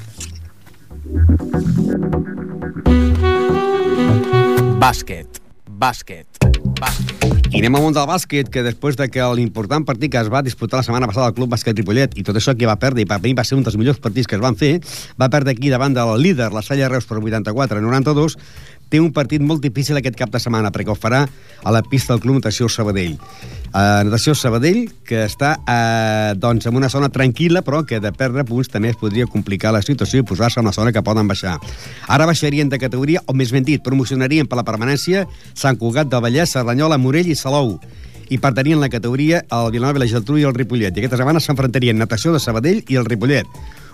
Bàsquet. Bàsquet. Bàsquet. I anem al món del bàsquet, que després de que l'important partit que es va disputar la setmana passada al Club Bàsquet Ripollet, i tot això que va perdre, i per mi va ser un dels millors partits que es van fer, va perdre aquí davant del líder, la Salla Reus, per 84 a 92, té un partit molt difícil aquest cap de setmana, perquè ho farà a la pista del Club Natació Sabadell. Uh, Natació Sabadell, que està uh, doncs, en una zona tranquil·la, però que de perdre punts també es podria complicar la situació i posar-se en una zona que poden baixar. Ara baixarien de categoria, o més ben dit, promocionarien per la permanència Sant Cugat del Vallès, Cerdanyola, Morell i Salou i pertanien la categoria al Vilanova, la Geltrú i el Ripollet. I aquesta setmana s'enfrontarien Natació de Sabadell i el Ripollet.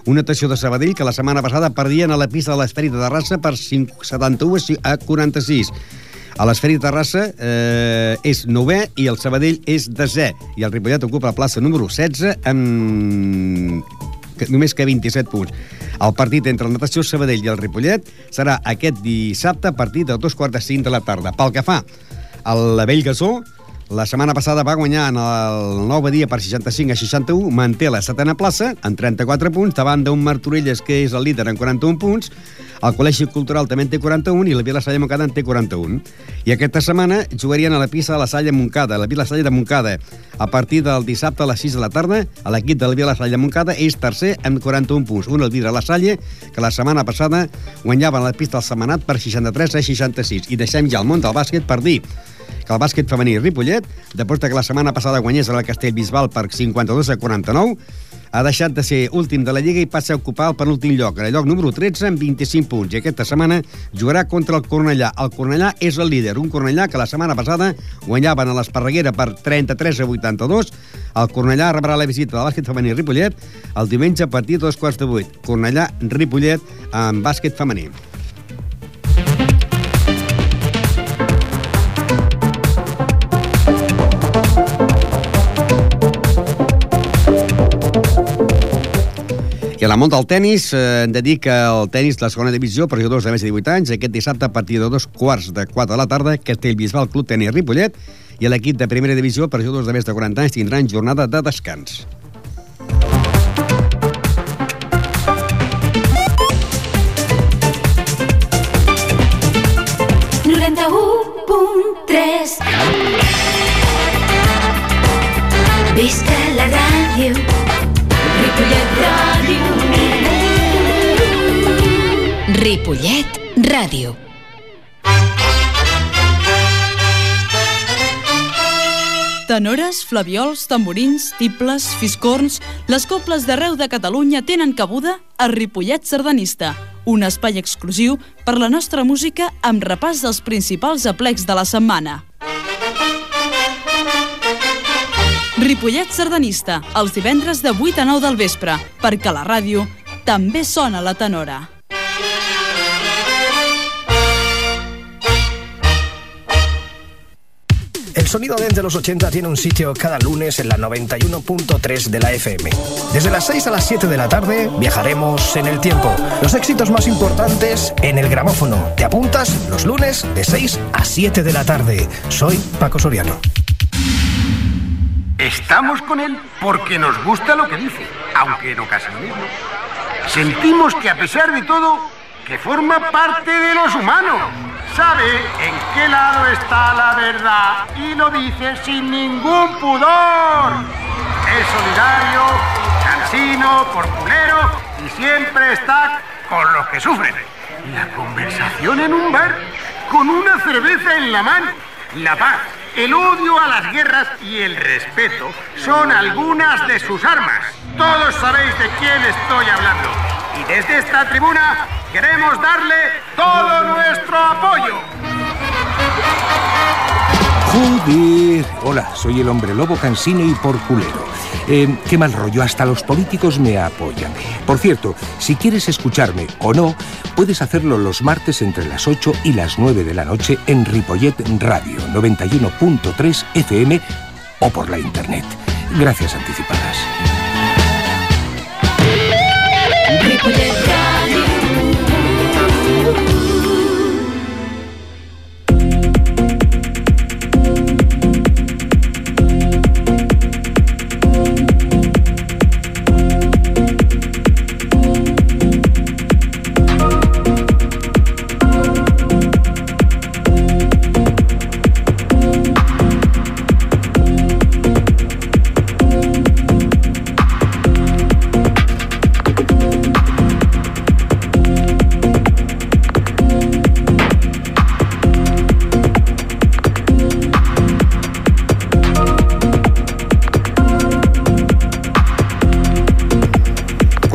Una natació de Sabadell que la setmana passada perdien a la pista de l'Esperit de Terrassa per 5, 71 a 46. A l'Esferi de Terrassa eh, és novè i el Sabadell és desè. I el Ripollet ocupa la plaça número 16 amb només que 27 punts. El partit entre el Natació Sabadell i el Ripollet serà aquest dissabte a partir de dos quarts de cinc de la tarda. Pel que fa al Vell Gasó, la setmana passada va guanyar en el nou dia per 65 a 61, manté la setena plaça amb 34 punts, davant d'un Martorelles que és el líder en 41 punts, el Col·legi Cultural també en té 41 i la Vila Salla Montcada en té 41. I aquesta setmana jugarien a la pista de la Salla Montcada, la Vila Salla de Montcada. A partir del dissabte a les 6 de la tarda, l'equip de la Vila Salla Montcada és tercer amb 41 punts. Un el Vidre la Salle, que la setmana passada guanyava la pista del Setmanat per 63 a 66. I deixem ja el món del bàsquet per dir que el bàsquet femení Ripollet, després que la setmana passada guanyés el Castellbisbal per 52 a 49, ha deixat de ser últim de la Lliga i passa a ocupar el penúltim lloc, en el lloc número 13 amb 25 punts. I aquesta setmana jugarà contra el Cornellà. El Cornellà és el líder, un Cornellà que la setmana passada guanyaven a l'Esparreguera per 33 a 82. El Cornellà rebrà la visita del bàsquet femení Ripollet el diumenge a partir de dos quarts de vuit. Cornellà-Ripollet en bàsquet femení. I a la món del tennis, eh, hem de dir que el tennis de la segona divisió per jugadors de més de 18 anys, aquest dissabte a partir de dos quarts de 4 de la tarda, Castellbisbal Club Tenis Ripollet i l'equip de primera divisió per jugadors de més de 40 anys tindran jornada de descans. Visca la ràdio, Ripollet Ràdio. Ripollet Ràdio. Tenores, flaviols, tamborins, tibles, fiscorns... Les cobles d'arreu de Catalunya tenen cabuda a Ripollet Sardanista, un espai exclusiu per la nostra música amb repàs dels principals aplecs de la setmana. Ripollet Sardanista, els divendres de 8 a 9 del vespre, perquè la ràdio també sona la tenora. El sonido de los 80 tiene un sitio cada lunes en la 91.3 de la FM. Desde las 6 a las 7 de la tarde viajaremos en el tiempo. Los éxitos más importantes en el gramófono. ¿Te apuntas? Los lunes de 6 a 7 de la tarde. Soy Paco Soriano. Estamos con él porque nos gusta lo que dice, aunque en ocasiones no. Sentimos que a pesar de todo, que forma parte de los humanos. Sabe en qué lado está la verdad y lo dice sin ningún pudor. Es solidario, cansino, porculero y siempre está con los que sufren. La conversación en un bar con una cerveza en la mano. La paz, el odio a las guerras y el respeto son algunas de sus armas. Todos sabéis de quién estoy hablando. Y desde esta tribuna queremos darle todo nuestro apoyo. Hola, soy el hombre lobo cansino y porculero. Eh, qué mal rollo, hasta los políticos me apoyan. Por cierto, si quieres escucharme o no, puedes hacerlo los martes entre las 8 y las 9 de la noche en Ripollet Radio 91.3 FM o por la internet. Gracias anticipadas.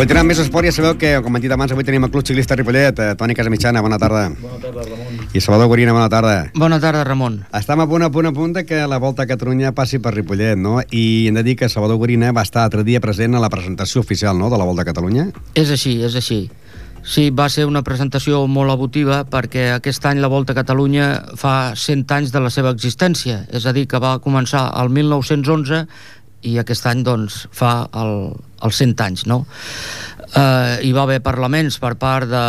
Continuem més esport, ja sabeu que, com hem dit abans, avui tenim el Club Ciclista Ripollet. Eh, Toni Casamitjana, bona tarda. Bona tarda, Ramon. I Salvador Gorina, bona tarda. Bona tarda, Ramon. Estem a punt, a punt, a punt que la Volta a Catalunya passi per Ripollet, no? I hem de dir que Salvador Gorina va estar altre dia present a la presentació oficial, no?, de la Volta a Catalunya. És així, és així. Sí, va ser una presentació molt abutiva perquè aquest any la Volta a Catalunya fa 100 anys de la seva existència, és a dir, que va començar el 1911 i aquest any doncs, fa el, els 100 anys, no? Eh, hi va haver parlaments per part de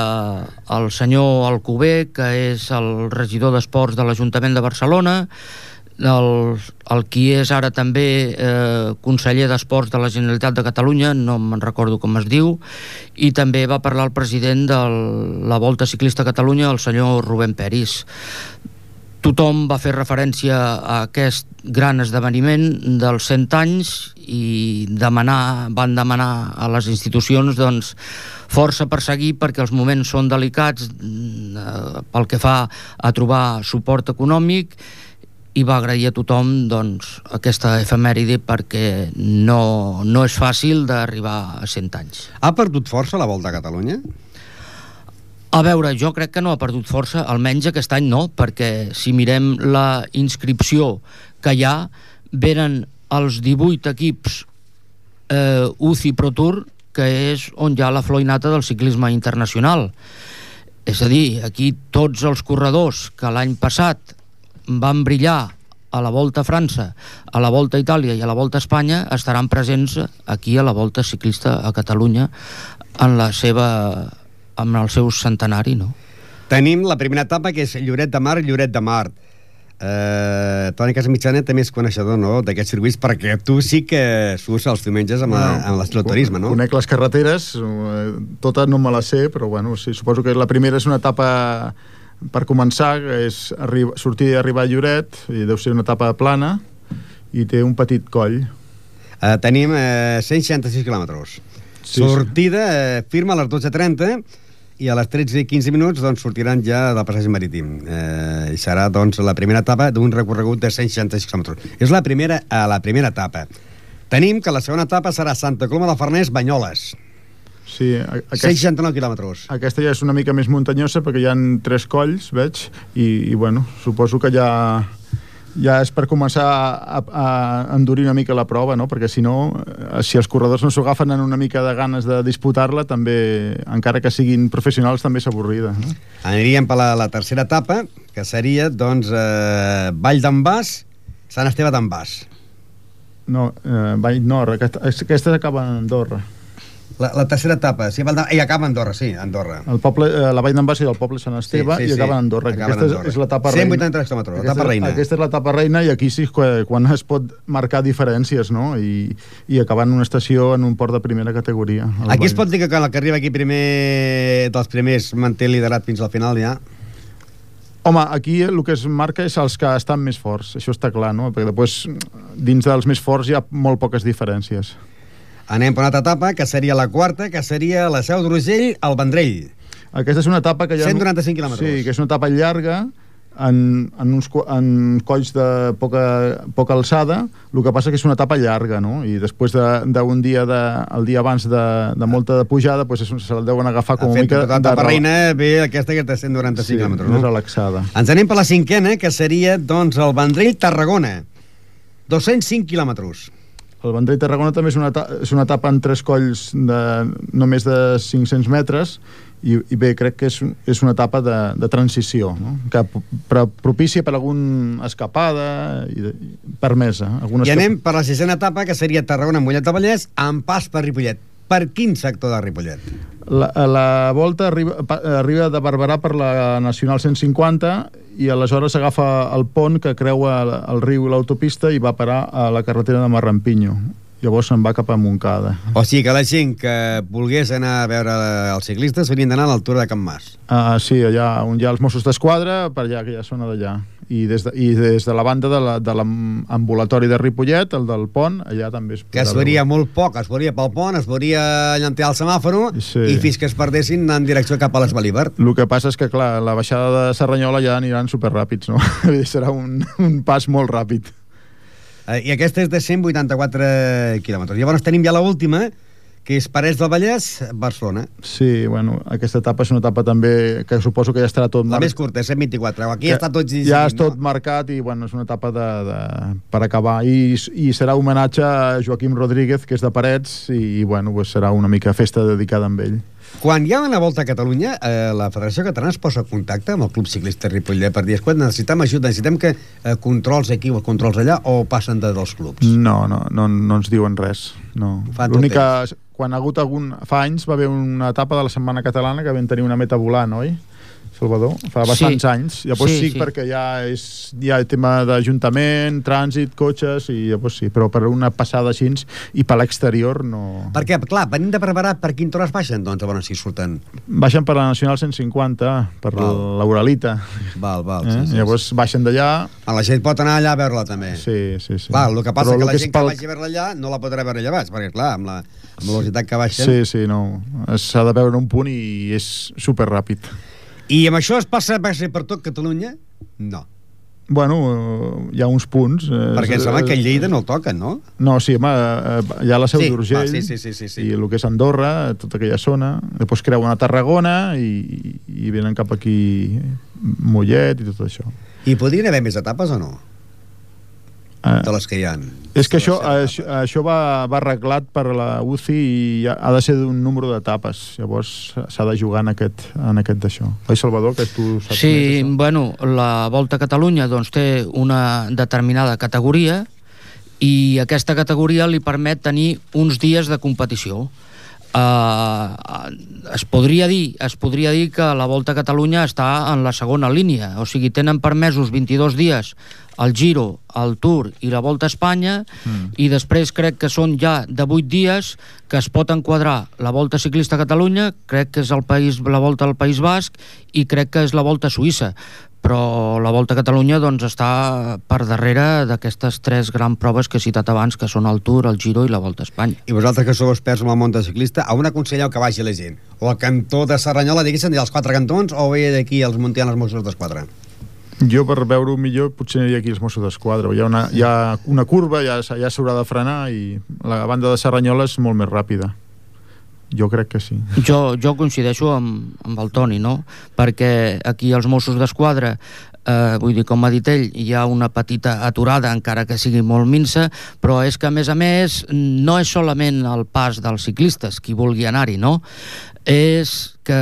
el senyor Alcover, que és el regidor d'Esports de l'Ajuntament de Barcelona, el, el qui és ara també eh, conseller d'Esports de la Generalitat de Catalunya, no me'n recordo com es diu, i també va parlar el president de la Volta Ciclista Catalunya, el senyor Rubén Peris. Tothom va fer referència a aquest gran esdeveniment dels 100 anys i demanar, van demanar a les institucions doncs, força per seguir perquè els moments són delicats eh, pel que fa a trobar suport econòmic i va agrair a tothom doncs, aquesta efemèride perquè no, no és fàcil d'arribar a 100 anys. Ha perdut força la Volta a Catalunya? A veure, jo crec que no ha perdut força, almenys aquest any no, perquè si mirem la inscripció que hi ha, venen els 18 equips eh, UCI Pro Tour, que és on hi ha la floinata del ciclisme internacional. És a dir, aquí tots els corredors que l'any passat van brillar a la Volta a França, a la Volta a Itàlia i a la Volta a Espanya estaran presents aquí a la Volta Ciclista a Catalunya en la seva amb el seu centenari, no? Tenim la primera etapa, que és Lloret de Mar, Lloret de Mar. Eh, Toni Casamitjana també és coneixedor no, d'aquests circuits perquè tu sí que surts els diumenges amb, la, amb l'escloturisme, no? Conec les carreteres, eh, totes no me les sé, però bueno, sí, suposo que la primera és una etapa per començar, és arriba, sortir i arribar a Lloret, i deu ser una etapa plana, i té un petit coll. Eh, tenim eh, 166 quilòmetres. Sí, Sí, Sortida eh, firma a les 12.30 i a les 13 i 15 minuts doncs, sortiran ja del passatge marítim. Eh, I serà doncs, la primera etapa d'un recorregut de 166 km. És la primera, a la primera etapa. Tenim que la segona etapa serà Santa Coloma de Farners, Banyoles. Sí, aquest, 169 quilòmetres. aquesta ja és una mica més muntanyosa perquè hi han tres colls, veig, i, i bueno, suposo que ja ja és per començar a, a endurir una mica la prova, no? perquè si no, eh, si els corredors no s'ho agafen en una mica de ganes de disputar-la, també, encara que siguin professionals, també és avorrida. No? Aniríem per la, la tercera etapa, que seria, doncs, eh, Vall d'en Bas, Sant Esteve d'en Bas. No, eh, Vall Nord, aquesta, aquesta acaba a Andorra. La, la tercera etapa, sí, d'en- i acaba Andorra, sí, Andorra. El poble, eh, la Vall d'en Bas i el poble Sant Esteve Sí, sí, i acaba Andorra. Acaba aquesta Andorra. és, és l'etapa 183 quilòmetres, l'etapa reina. Aquesta és l'etapa reina i aquí sí quan es pot marcar diferències, no? I, i acabar en una estació en un port de primera categoria. Aquí es Vall. pot dir que quan el que arriba aquí primer dels primers manté liderat fins al final ja. Home, aquí el que es marca és els que estan més forts, això està clar, no? Perquè després, dins dels més forts hi ha molt poques diferències. Anem per una altra etapa, que seria la quarta, que seria la Seu d'Urgell al Vendrell. Aquesta és una etapa que ha... 195 quilòmetres. Sí, que és una etapa llarga, en, en, uns, en colls de poca, poca alçada, el que passa que és una etapa llarga, no? I després de- d'un de, dia, de, el dia abans de, de molta de pujada, doncs és, se la deuen agafar com una mica... tota de- reina ve aquesta que de 195 Sí, més no? relaxada. Ens anem per la cinquena, que seria, doncs, el Vendrell-Tarragona. 205 quilòmetres. El Vendrell Tarragona també és una, eta- és una etapa en tres colls de no més de 500 metres i, i bé, crec que és, és una etapa de, de transició, no? que p- però propícia per algun escapada i, de, i permesa. Alguna I anem per la sisena etapa, que seria Tarragona-Mollet de Vallès, amb pas per Ripollet. Per quin sector de Ripollet? La, la volta arriba, arriba de Barberà per la Nacional 150 i aleshores agafa el pont que creua el, el riu i l'autopista i va parar a la carretera de Marrampinyo. Llavors se'n va cap a Montcada. O sigui que la gent que volgués anar a veure els ciclistes haurien d'anar a l'altura de Can Mas. Uh, sí, allà on hi ha els Mossos d'Esquadra, per allà, aquella zona d'allà. I des de, I des de la banda de la- de l'ambulatori de Ripollet, el del pont, allà també es Que es veuria molt poc, es veuria pel pont, es veuria llantear el semàforo Sí. i fins que es perdessin en direcció cap a l'Esbalíber. El que passa és que, clar, la baixada de Serranyola ja aniran superràpids, no? Serà un, un pas molt ràpid. Eh, I aquesta és de 184 quilòmetres. Llavors tenim ja la última, que és Parets del Vallès, Barcelona. Sí, bueno, aquesta etapa és una etapa també que suposo que ja estarà tot La mar- més curta, 124. Aquí ja està tot llegint, Ja és no? tot marcat i, bueno, és una etapa de, de, per acabar. I, I serà homenatge a Joaquim Rodríguez, que és de Parets, i, bueno, pues serà una mica festa dedicada amb ell. Quan hi ha una volta a Catalunya, eh, la Federació Catalana es posa en contacte amb el Club Ciclista Ripollet per dir, escolta, necessitem ajuda, necessitem que eh, controls aquí o controls allà, o passen de, dels clubs? No, no, no, no ens diuen res. No. L'única... Quan ha hagut algun... Fa anys va haver una etapa de la Setmana Catalana que vam tenir una meta volant, oi? Salvador? Fa bastants Sí. anys. Llavors Sí, sí, sí, sí. perquè ja és ja el tema d'Ajuntament, trànsit, cotxes, i llavors sí, però per una passada així i per l'exterior no... Perquè, clar, venim de preparar per quin tros baixen, doncs, a veure si surten. Baixen per la Nacional 150, per Val. l'Uralita. Val, val, Eh? sí, sí, Llavors baixen d'allà... La gent pot anar allà a veure-la també. Sí, sí, sí. Clar, el que passa Però que la que gent que pel- vagi a veure allà no la podrà veure allà baix, perquè, clar, amb la, amb la velocitat que baixen... Sí, sí, no. S'ha de veure un punt i és super ràpid. I amb això es passa per tot Catalunya? No. Bueno, eh, hi ha uns punts... Eh, Perquè em sembla que a Lleida no el toquen, no? No, sí, home, eh, hi ha la Seu Sí, d'Urgell sí, sí, sí, sí, sí. i el que és Andorra, tota aquella zona. Després creuen a Tarragona i, i venen cap aquí Mollet i tot això. I podrien haver més etapes o no? Eh, De les que hi ha. és que això, això, això va, va arreglat per la UCI i ha ha de ser d'un número d'etapes. Llavors s'ha de jugar en aquest, en aquest d'això. Oi, Salvador, que tu saps Sí, més bueno, la Volta a Catalunya doncs, té una determinada categoria i aquesta categoria li permet tenir uns dies de competició. Uh, es podria dir es podria dir que la Volta a Catalunya està en la segona línia, o sigui, tenen permesos 22 dies el Giro, el Tour i la Volta a Espanya mm. i després crec que són ja de 8 dies que es pot enquadrar la Volta Ciclista a Catalunya, crec que és el país, la Volta al País Basc i crec que és la Volta a Suïssa però la Volta a Catalunya doncs, està per darrere d'aquestes tres grans proves que he citat abans, que són el Tour, el Giro i la Volta a Espanya. I vosaltres que sou experts en el món de ciclista, a on aconselleu que vagi la gent? O al cantó de Serranyola, diguéssim, dels quatre cantons, o bé d'aquí els Montians els Mossos d'Esquadra? Jo, per veure-ho millor, potser aniria aquí als Mossos d'Esquadra. Hi, ha una, hi ha una curva, ja, ja s'haurà de frenar i la banda de Serranyola és molt més ràpida. Jo crec que sí. Jo, jo coincideixo amb, amb el Toni, no? Perquè aquí els Mossos d'Esquadra eh, vull dir, com ha dit ell, hi ha una petita aturada, encara que sigui molt minsa, però és que, a més a més, no és solament el pas dels ciclistes qui vulgui anar-hi, no? És que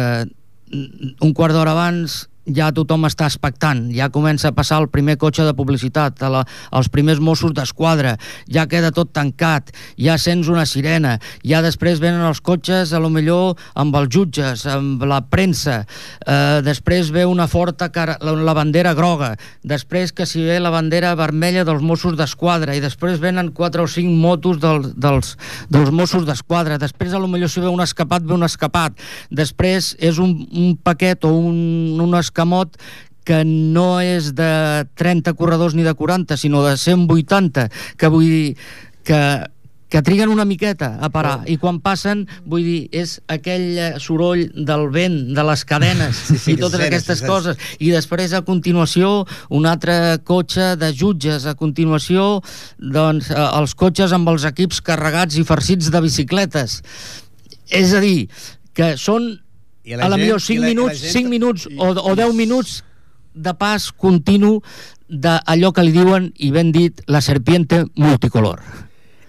un quart d'hora abans ja tothom està expectant, ja comença a passar el primer cotxe de publicitat, la, els primers Mossos d'Esquadra, ja queda tot tancat, ja sents una sirena, ja després venen els cotxes, a lo millor amb els jutges, amb la premsa, eh, després ve una forta cara, la, la bandera groga, després que si ve la bandera vermella dels Mossos d'Esquadra, i després venen quatre o cinc motos del, dels, dels Mossos d'Esquadra, després a lo millor si ve un escapat, ve un escapat, després és un, un paquet o un, un escamot que no és de 30 corredors ni de 40, sinó de 180, que vull dir que que triguen una miqueta a parar. I quan passen, vull dir, és aquell soroll del vent, de les cadenes Sí, sí, i totes sí, aquestes sí, sí. coses. I després a continuació un altre cotxe de jutges. A continuació doncs eh, els cotxes amb els equips carregats i farcits de bicicletes. És a dir, que són I la a la gent- millor i 5 la- i la minuts, gent- 5 minuts o, o 10 minuts de pas continu d'allò que li diuen, i ben dit, la serpiente multicolor.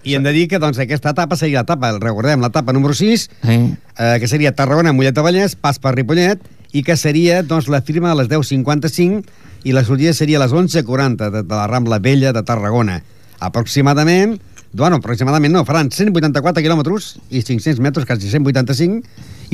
I hem de dir que doncs, aquesta etapa seria l'etapa, recordem, l'etapa número 6, Sí. eh, que seria Tarragona, Mollet de Vallès, pas per Ripollet, i que seria doncs, la firma a les 10.55 i la sortida seria a les 11.40 de, de la Rambla Vella de Tarragona. Aproximadament, bueno, aproximadament no, faran 184 quilòmetres i 500 metres, quasi 185,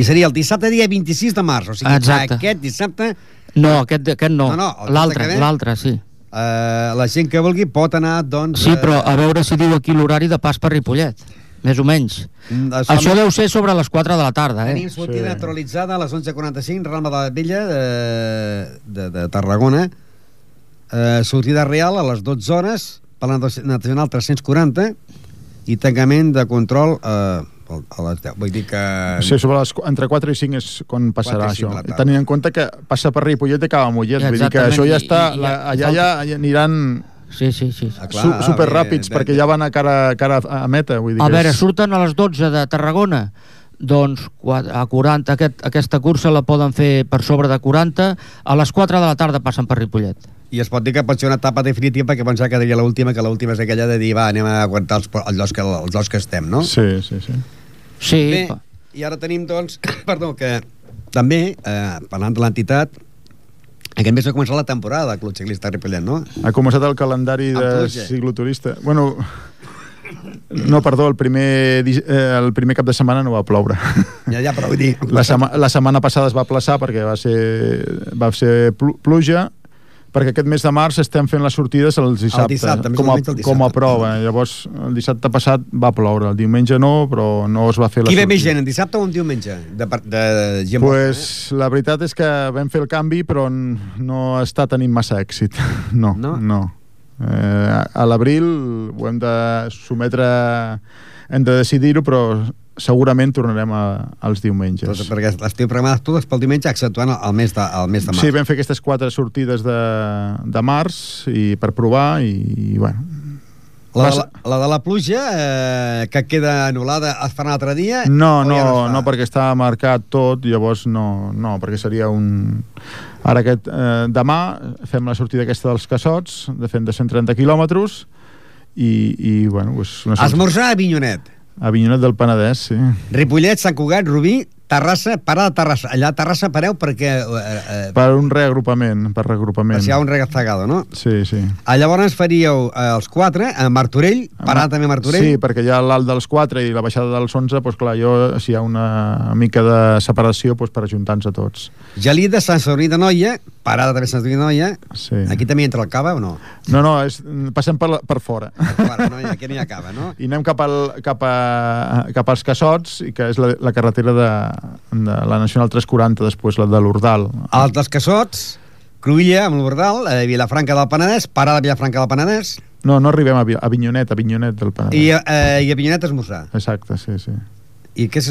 i seria el dissabte dia 26 de març, o sigui, Exacte. aquest dissabte No, aquest, aquest no, No, no, l'altre, l'altre, sí. eh, la gent que vulgui pot anar, doncs... Sí, però a veure si diu aquí l'horari de pas per Ripollet, més o menys. Mm, Això, Això deu ser sobre les 4 de la tarda, eh? Tenim sortida sí. naturalitzada a les 11.45, Rambla de la Vella de, de, de Tarragona. Eh, sortida real a les 12 hores per la Nacional 340 i tancament de control eh, a les 10. Vull dir que... Sí, sobre les, entre 4 i 5 és quan passarà 4 i cinc això. Tenint en compte que passa per Ripollet i acaba a Mollet. Vull dir que això ja està... i- i- la, allà ja, aniran Sí, sí, sí. Ah, su, superràpids, bé, perquè ja van a cara, cara a meta. Vull dir A veure, és... surten a les 12 de Tarragona, doncs a 40, aquest, aquesta cursa la poden fer per sobre de 40, a les 4 de la tarda passen per Ripollet. I es pot dir que pot ser una etapa definitiva perquè pensava que diria l'última, que l'última és aquella de dir, va, anem a aguantar els, els, llocs que, els llocs que estem, no? Sí, sí, sí. Sí, Bé, I ara tenim, doncs, perdó, que també, eh, parlant de l'entitat, aquest mes ha començat la temporada del Club Ciclista Ripollet, no? Ha començat el calendari de cicloturista. Bueno, no, perdó, el primer, eh, el primer cap de setmana no va ploure. Ja, ja, però vull dir... La, sema, la setmana passada es va aplaçar perquè va ser, va ser plu- pluja, perquè aquest mes de març estem fent les sortides els dissabte, dissabte, més com, a, el dissabte. com a prova. Llavors, el dissabte passat va ploure, el diumenge no, però no es va fer la Qui ve sortida. més gent, en dissabte o en diumenge? De, de gent Pues, la veritat és que vam fer el canvi, però no està tenint massa èxit. No, no. no. Eh, a l'abril ho hem de sometre... Hem de decidir-ho, però segurament tornarem a, als diumenges. Doncs perquè les tinc programades totes pel diumenge, exceptuant el mes de, el mes de març. Sí, vam fer aquestes quatre sortides de, de març i per provar i, i bueno... La, de la, la de la pluja, eh, que queda anul·lada, es farà un altre dia? No, no, ja fa? no, perquè està marcat tot, llavors no, no perquè seria un... Ara aquest, eh, demà fem la sortida aquesta dels cassots, de fent de 130 quilòmetres, i, i bueno, pues una sortida... Esmorzar a Vinyonet. A Vinyonet del Penedès, sí. Ripollet, Sant Cugat, Rubí, Terrassa, parada a Terrassa. Allà a Terrassa pareu perquè... Eh, eh, Per un reagrupament, per reagrupament. si hi ha un regastagado, no? Sí, sí. Ah, llavors faríeu eh, els quatre, a Martorell, parada també a Martorell. Sí, perquè hi ha l'alt dels 4 i la baixada dels 11, doncs clar, jo, si hi ha una mica de separació, doncs per ajuntar-nos a tots. Gelida, Sant Sadurní de Noia, parada també a Sant Sadurní de Noia. Sí. Aquí també entra el cava o no? No, no, és, passem per, la, per fora. Bueno, no, aquí no hi ha cava, no? I anem cap, al, cap, a, cap als Cassots, i que és la, la carretera de, de la Nacional 340, després la de l'Urdal. Els dels Cassots, Cruïlla, amb l'Ordal, eh, Vilafranca del Penedès, parada Vilafranca del Penedès, No, no arribem a, a Vinyonet, a Vinyonet del Penedès. i, eh, i a Vinyonet esmorzar. Exacte, sí, sí. I què,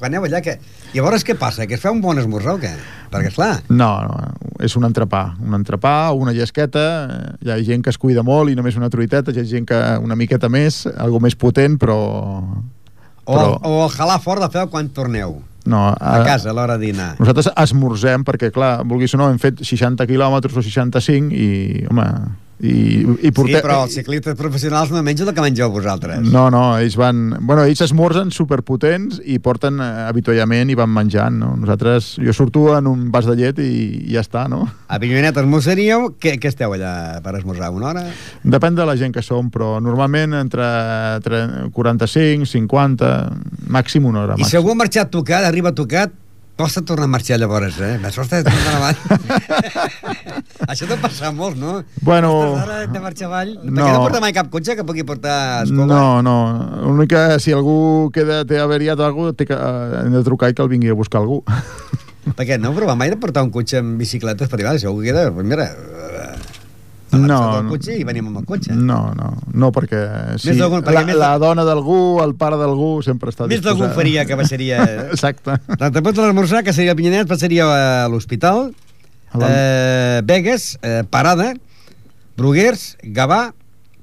quan aneu allà, que... llavors què passa? Que es fa un bon esmorzar o què? Perquè, esclar, No, no, és un entrepà. Un entrepà una llesqueta. eh, Hi ha gent que es cuida molt i només una truiteta, hi ha gent que una miqueta més, algo més potent, però... o, però o el jalar fort de feu quan torneu no, a casa a l'hora de dinar. Nosaltres esmorzem perquè, clar, vulguis o no, hem fet 60 quilòmetres o 65 i, home, i, i portem... Sí, però els ciclistes professionals no mengen el que mengeu vosaltres. No, no, ells van... Bueno, ells esmorzen superpotents i porten eh, avituallament i van menjant, no? Nosaltres... Jo surto en un vas de llet i, i ja està, no? A Vinyonet esmorzaríeu, què, què esteu allà per esmorzar? Una hora? Depèn de la gent que som, però normalment entre, entre 45, 50, màxim una hora. I si Màxim. algú ha marxat tocat, arriba tocat, costa tornar a marxar llavors, eh? Això està tornant avant. Això deu passar molt, no? Bueno, ara de marxar avall. No. Perquè no porta mai cap cotxe que pugui portar escoba. No, no. L'únic que si algú queda, té averiat o alguna cosa, té que, eh, hem de trucar i que el vingui a buscar algú. Perquè no heu provat mai de portar un cotxe amb bicicletes per allà, si algú queda, pues mira, No, el cotxe i venim amb el cotxe. no, no, no perquè, si Més perquè la, més- la dona d'algú, el pare d'algú sempre està Més d'algú disposat. faria que baixaria... Exacte. Després de l'esmorzar, que seria a Pinyanet, passaria a l'hospital, eh, Begues, eh, Parada, Bruguers, Gavà,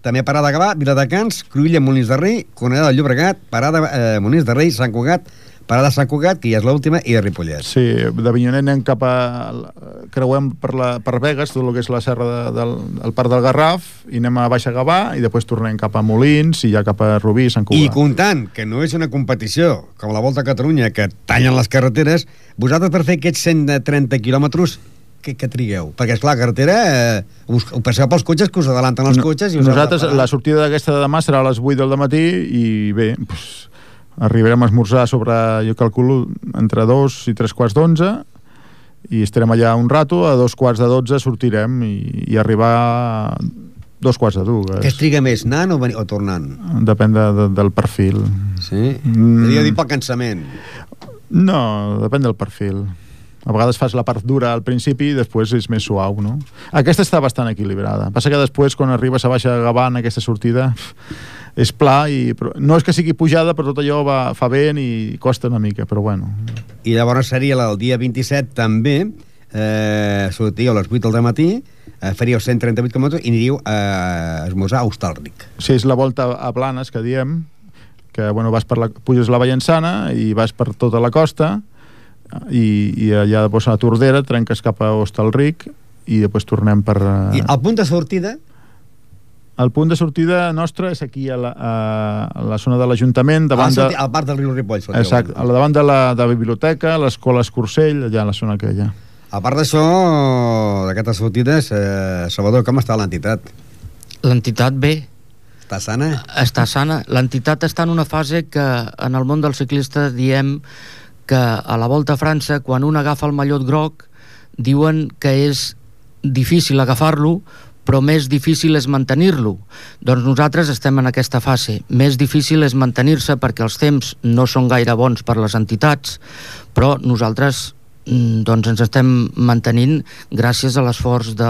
també Parada Gavà, Viladecans, Cruïlla, Molins de Rei, Cornellà del Llobregat, Parada eh, Molins de Rei, Sant Cugat, Parada Sant Cugat, que ja és l'última, i de Ripollet. Sí, de Vinyonet anem cap a... creuem per, la, per Vegas, tot el que és la serra de, del, el parc del Garraf, i anem a Baixa Gavà, i després tornem cap a Molins, i ja cap a Rubí, Sant I Cugat. comptant que no és una competició com la Volta a Catalunya, que tallen les carreteres, vosaltres per fer aquests 130 quilòmetres què, què trigueu? Perquè, esclar, la carretera, eh, us, ho passeu pels cotxes, que us adelanten els cotxes i us Nosaltres, la sortida d'aquesta de demà serà a les 8 del matí i bé, doncs, arribarem a esmorzar sobre, jo calculo, entre 2 i 3 quarts d'11 i estarem allà un rato, a dos quarts de 12 sortirem i, i arribar a dos quarts de dues. Què es triga més, anant o, o tornant? Depèn de, de, del perfil. Sí? Mm. Devia dir pel cansament. No, depèn del perfil. A vegades fas la part dura al principi i després és més suau, no? Aquesta està bastant equilibrada. Passa que després, quan arribes a Baixa Gavà en aquesta sortida, és pla i... No és que sigui pujada, però tot allò va, fa vent i costa una mica, però bueno. I llavors seria el dia 27 també, eh, sortíeu a les 8 del matí, eh, faríeu 138 km i aniríeu a esmorzar a Hostalric. Sí, és la volta a Blanes, que diem, que bueno, vas per la, puges la Vallençana i vas per tota la costa i, i allà després a la Tordera trenques cap a Hostalric i després tornem per... I Uh, al punt de sortida, El punt de sortida nostre és aquí a la, a la zona de l'Ajuntament, davant Ah, de... al parc del riu Ripoll. Exacte, al davant de la, de la biblioteca, l'escola Escursell, allà a la zona aquella. A part d'això, d'aquestes sortides, eh, Salvador, com està l'entitat? L'entitat bé. Està sana? Està sana. L'entitat està en una fase que en el món del ciclista diem que a la Volta a França, quan un agafa el mallot groc, diuen que és difícil agafar-lo, però més difícil és mantenir-lo. Doncs nosaltres estem en aquesta fase. Més difícil és mantenir-se perquè els temps no són gaire bons per les entitats, però nosaltres doncs ens estem mantenint gràcies a l'esforç de,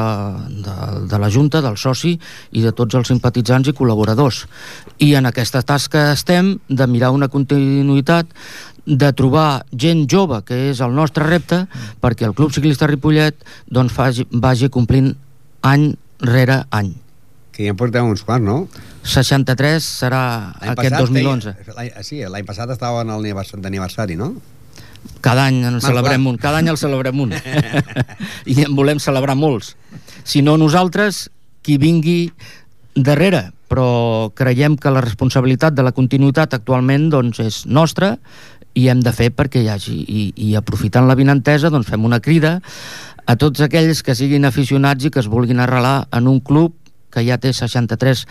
de, de la Junta, del soci i de tots els simpatitzants i col·laboradors. I en aquesta tasca estem de mirar una continuïtat de trobar gent jove, que és el nostre repte, perquè el Club Ciclista Ripollet doncs, faci, vagi complint any rere any. Que ja en porteu uns quants, no? 63 serà aquest passat 2011. feia- l'any- Sí, l'any passat estava en d'aniversari, no? Cada any en Marc, celebrem un, cada any el celebrem un. I en volem celebrar molts. Si no nosaltres, qui vingui darrere, però creiem que la responsabilitat de la continuïtat actualment doncs, és nostra i hem de fer perquè hi hagi, i, i aprofitant la vinentesa doncs fem una crida a tots aquells que siguin aficionats i que es vulguin arrelar en un club que ja té 63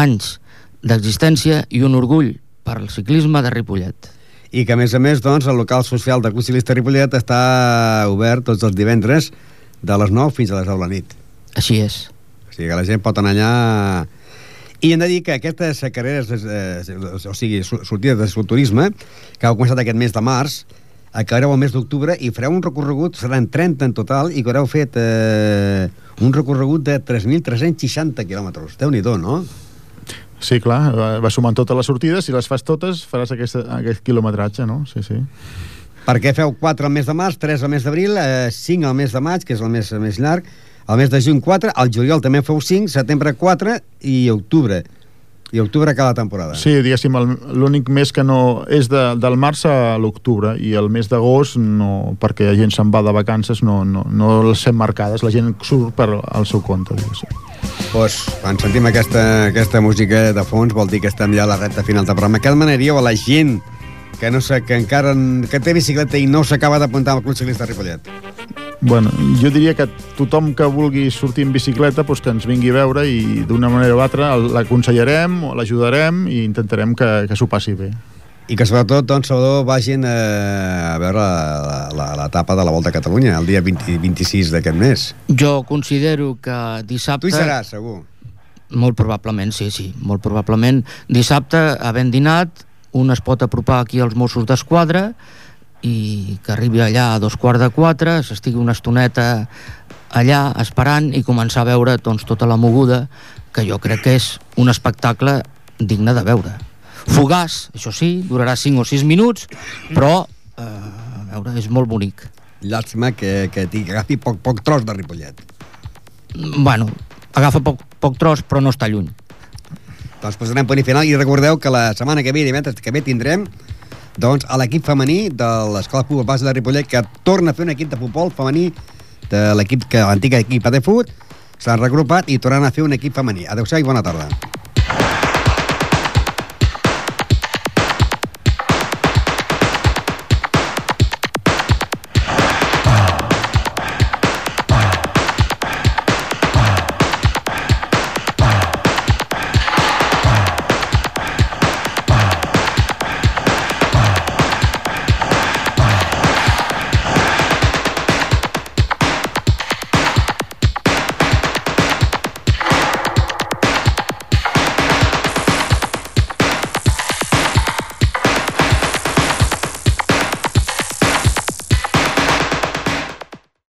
anys d'existència i un orgull per al ciclisme de Ripollet. I que, a més a més, doncs, el local social del Club Ciclista Ripollet està obert tots els divendres de les 9 fins a les 10 de la nit. Així és. O sigui que la gent pot anar allà... I hem de dir que aquestes carreres, eh, o sigui, so- sortides de turisme, que heu començat aquest mes de març, acabareu el mes d'octubre i fareu un recorregut, seran 30 en total, i que haureu fet eh, un recorregut de 3.360 quilòmetres. déu nhi no? Sí, clar, va, sumant totes les sortides, si les fas totes faràs aquest, aquest quilometratge, no? Sí, sí. Perquè feu 4 al mes de març, 3 al mes d'abril, eh, 5 al mes de maig, que és el mes més llarg, al mes de juny 4, al juliol també feu 5, setembre 4 i octubre. I octubre cada temporada. Sí, diguéssim, l'únic mes que no és de, del març a l'octubre i el mes d'agost no, perquè la gent se'n va de vacances no, no, no les fem marcades, la gent surt per al seu compte. diguéssim. Pues, quan sentim aquesta, aquesta música de fons vol dir que estem ja a la recta final del programa. Què demanaríeu a la gent que no sé, que encara que té bicicleta i no s'acaba d'apuntar al Club Ciclista Ripollet? Bueno, jo diria que tothom que vulgui sortir en bicicleta doncs que ens vingui a veure i d'una manera o altra l'aconsellarem, o l'ajudarem i intentarem que, que s'ho passi bé. I que sobretot, doncs, Salvador, vagin eh, a veure la- la- l'etapa de la Volta a Catalunya, el dia 20, 26 d'aquest mes. Jo considero que dissabte... Tu hi seràs, segur. Molt probablement, sí, sí, molt probablement. Dissabte, havent dinat, un es pot apropar aquí als Mossos d'Esquadra i que arribi allà a dos quarts de quatre, s'estigui una estoneta allà esperant i començar a veure doncs, tota la moguda, que jo crec que és un espectacle digne de veure. Fugaç, això sí, durarà 5 o 6 minuts, però eh, a veure, és molt bonic. Llàstima que, que agafi poc, poc tros de Ripollet. Bueno, agafa poc, poc tros, però no està lluny. Doncs posarem punt i final i recordeu que la setmana que ve, divendres que ve, tindrem doncs, a l'equip femení de l'Escola Futbol Base de Ripollet que torna a fer un equip de futbol femení de l'equip que l'antiga equip de fut s'han regrupat i tornaran a fer un equip femení. Adéu-siau i bona tarda.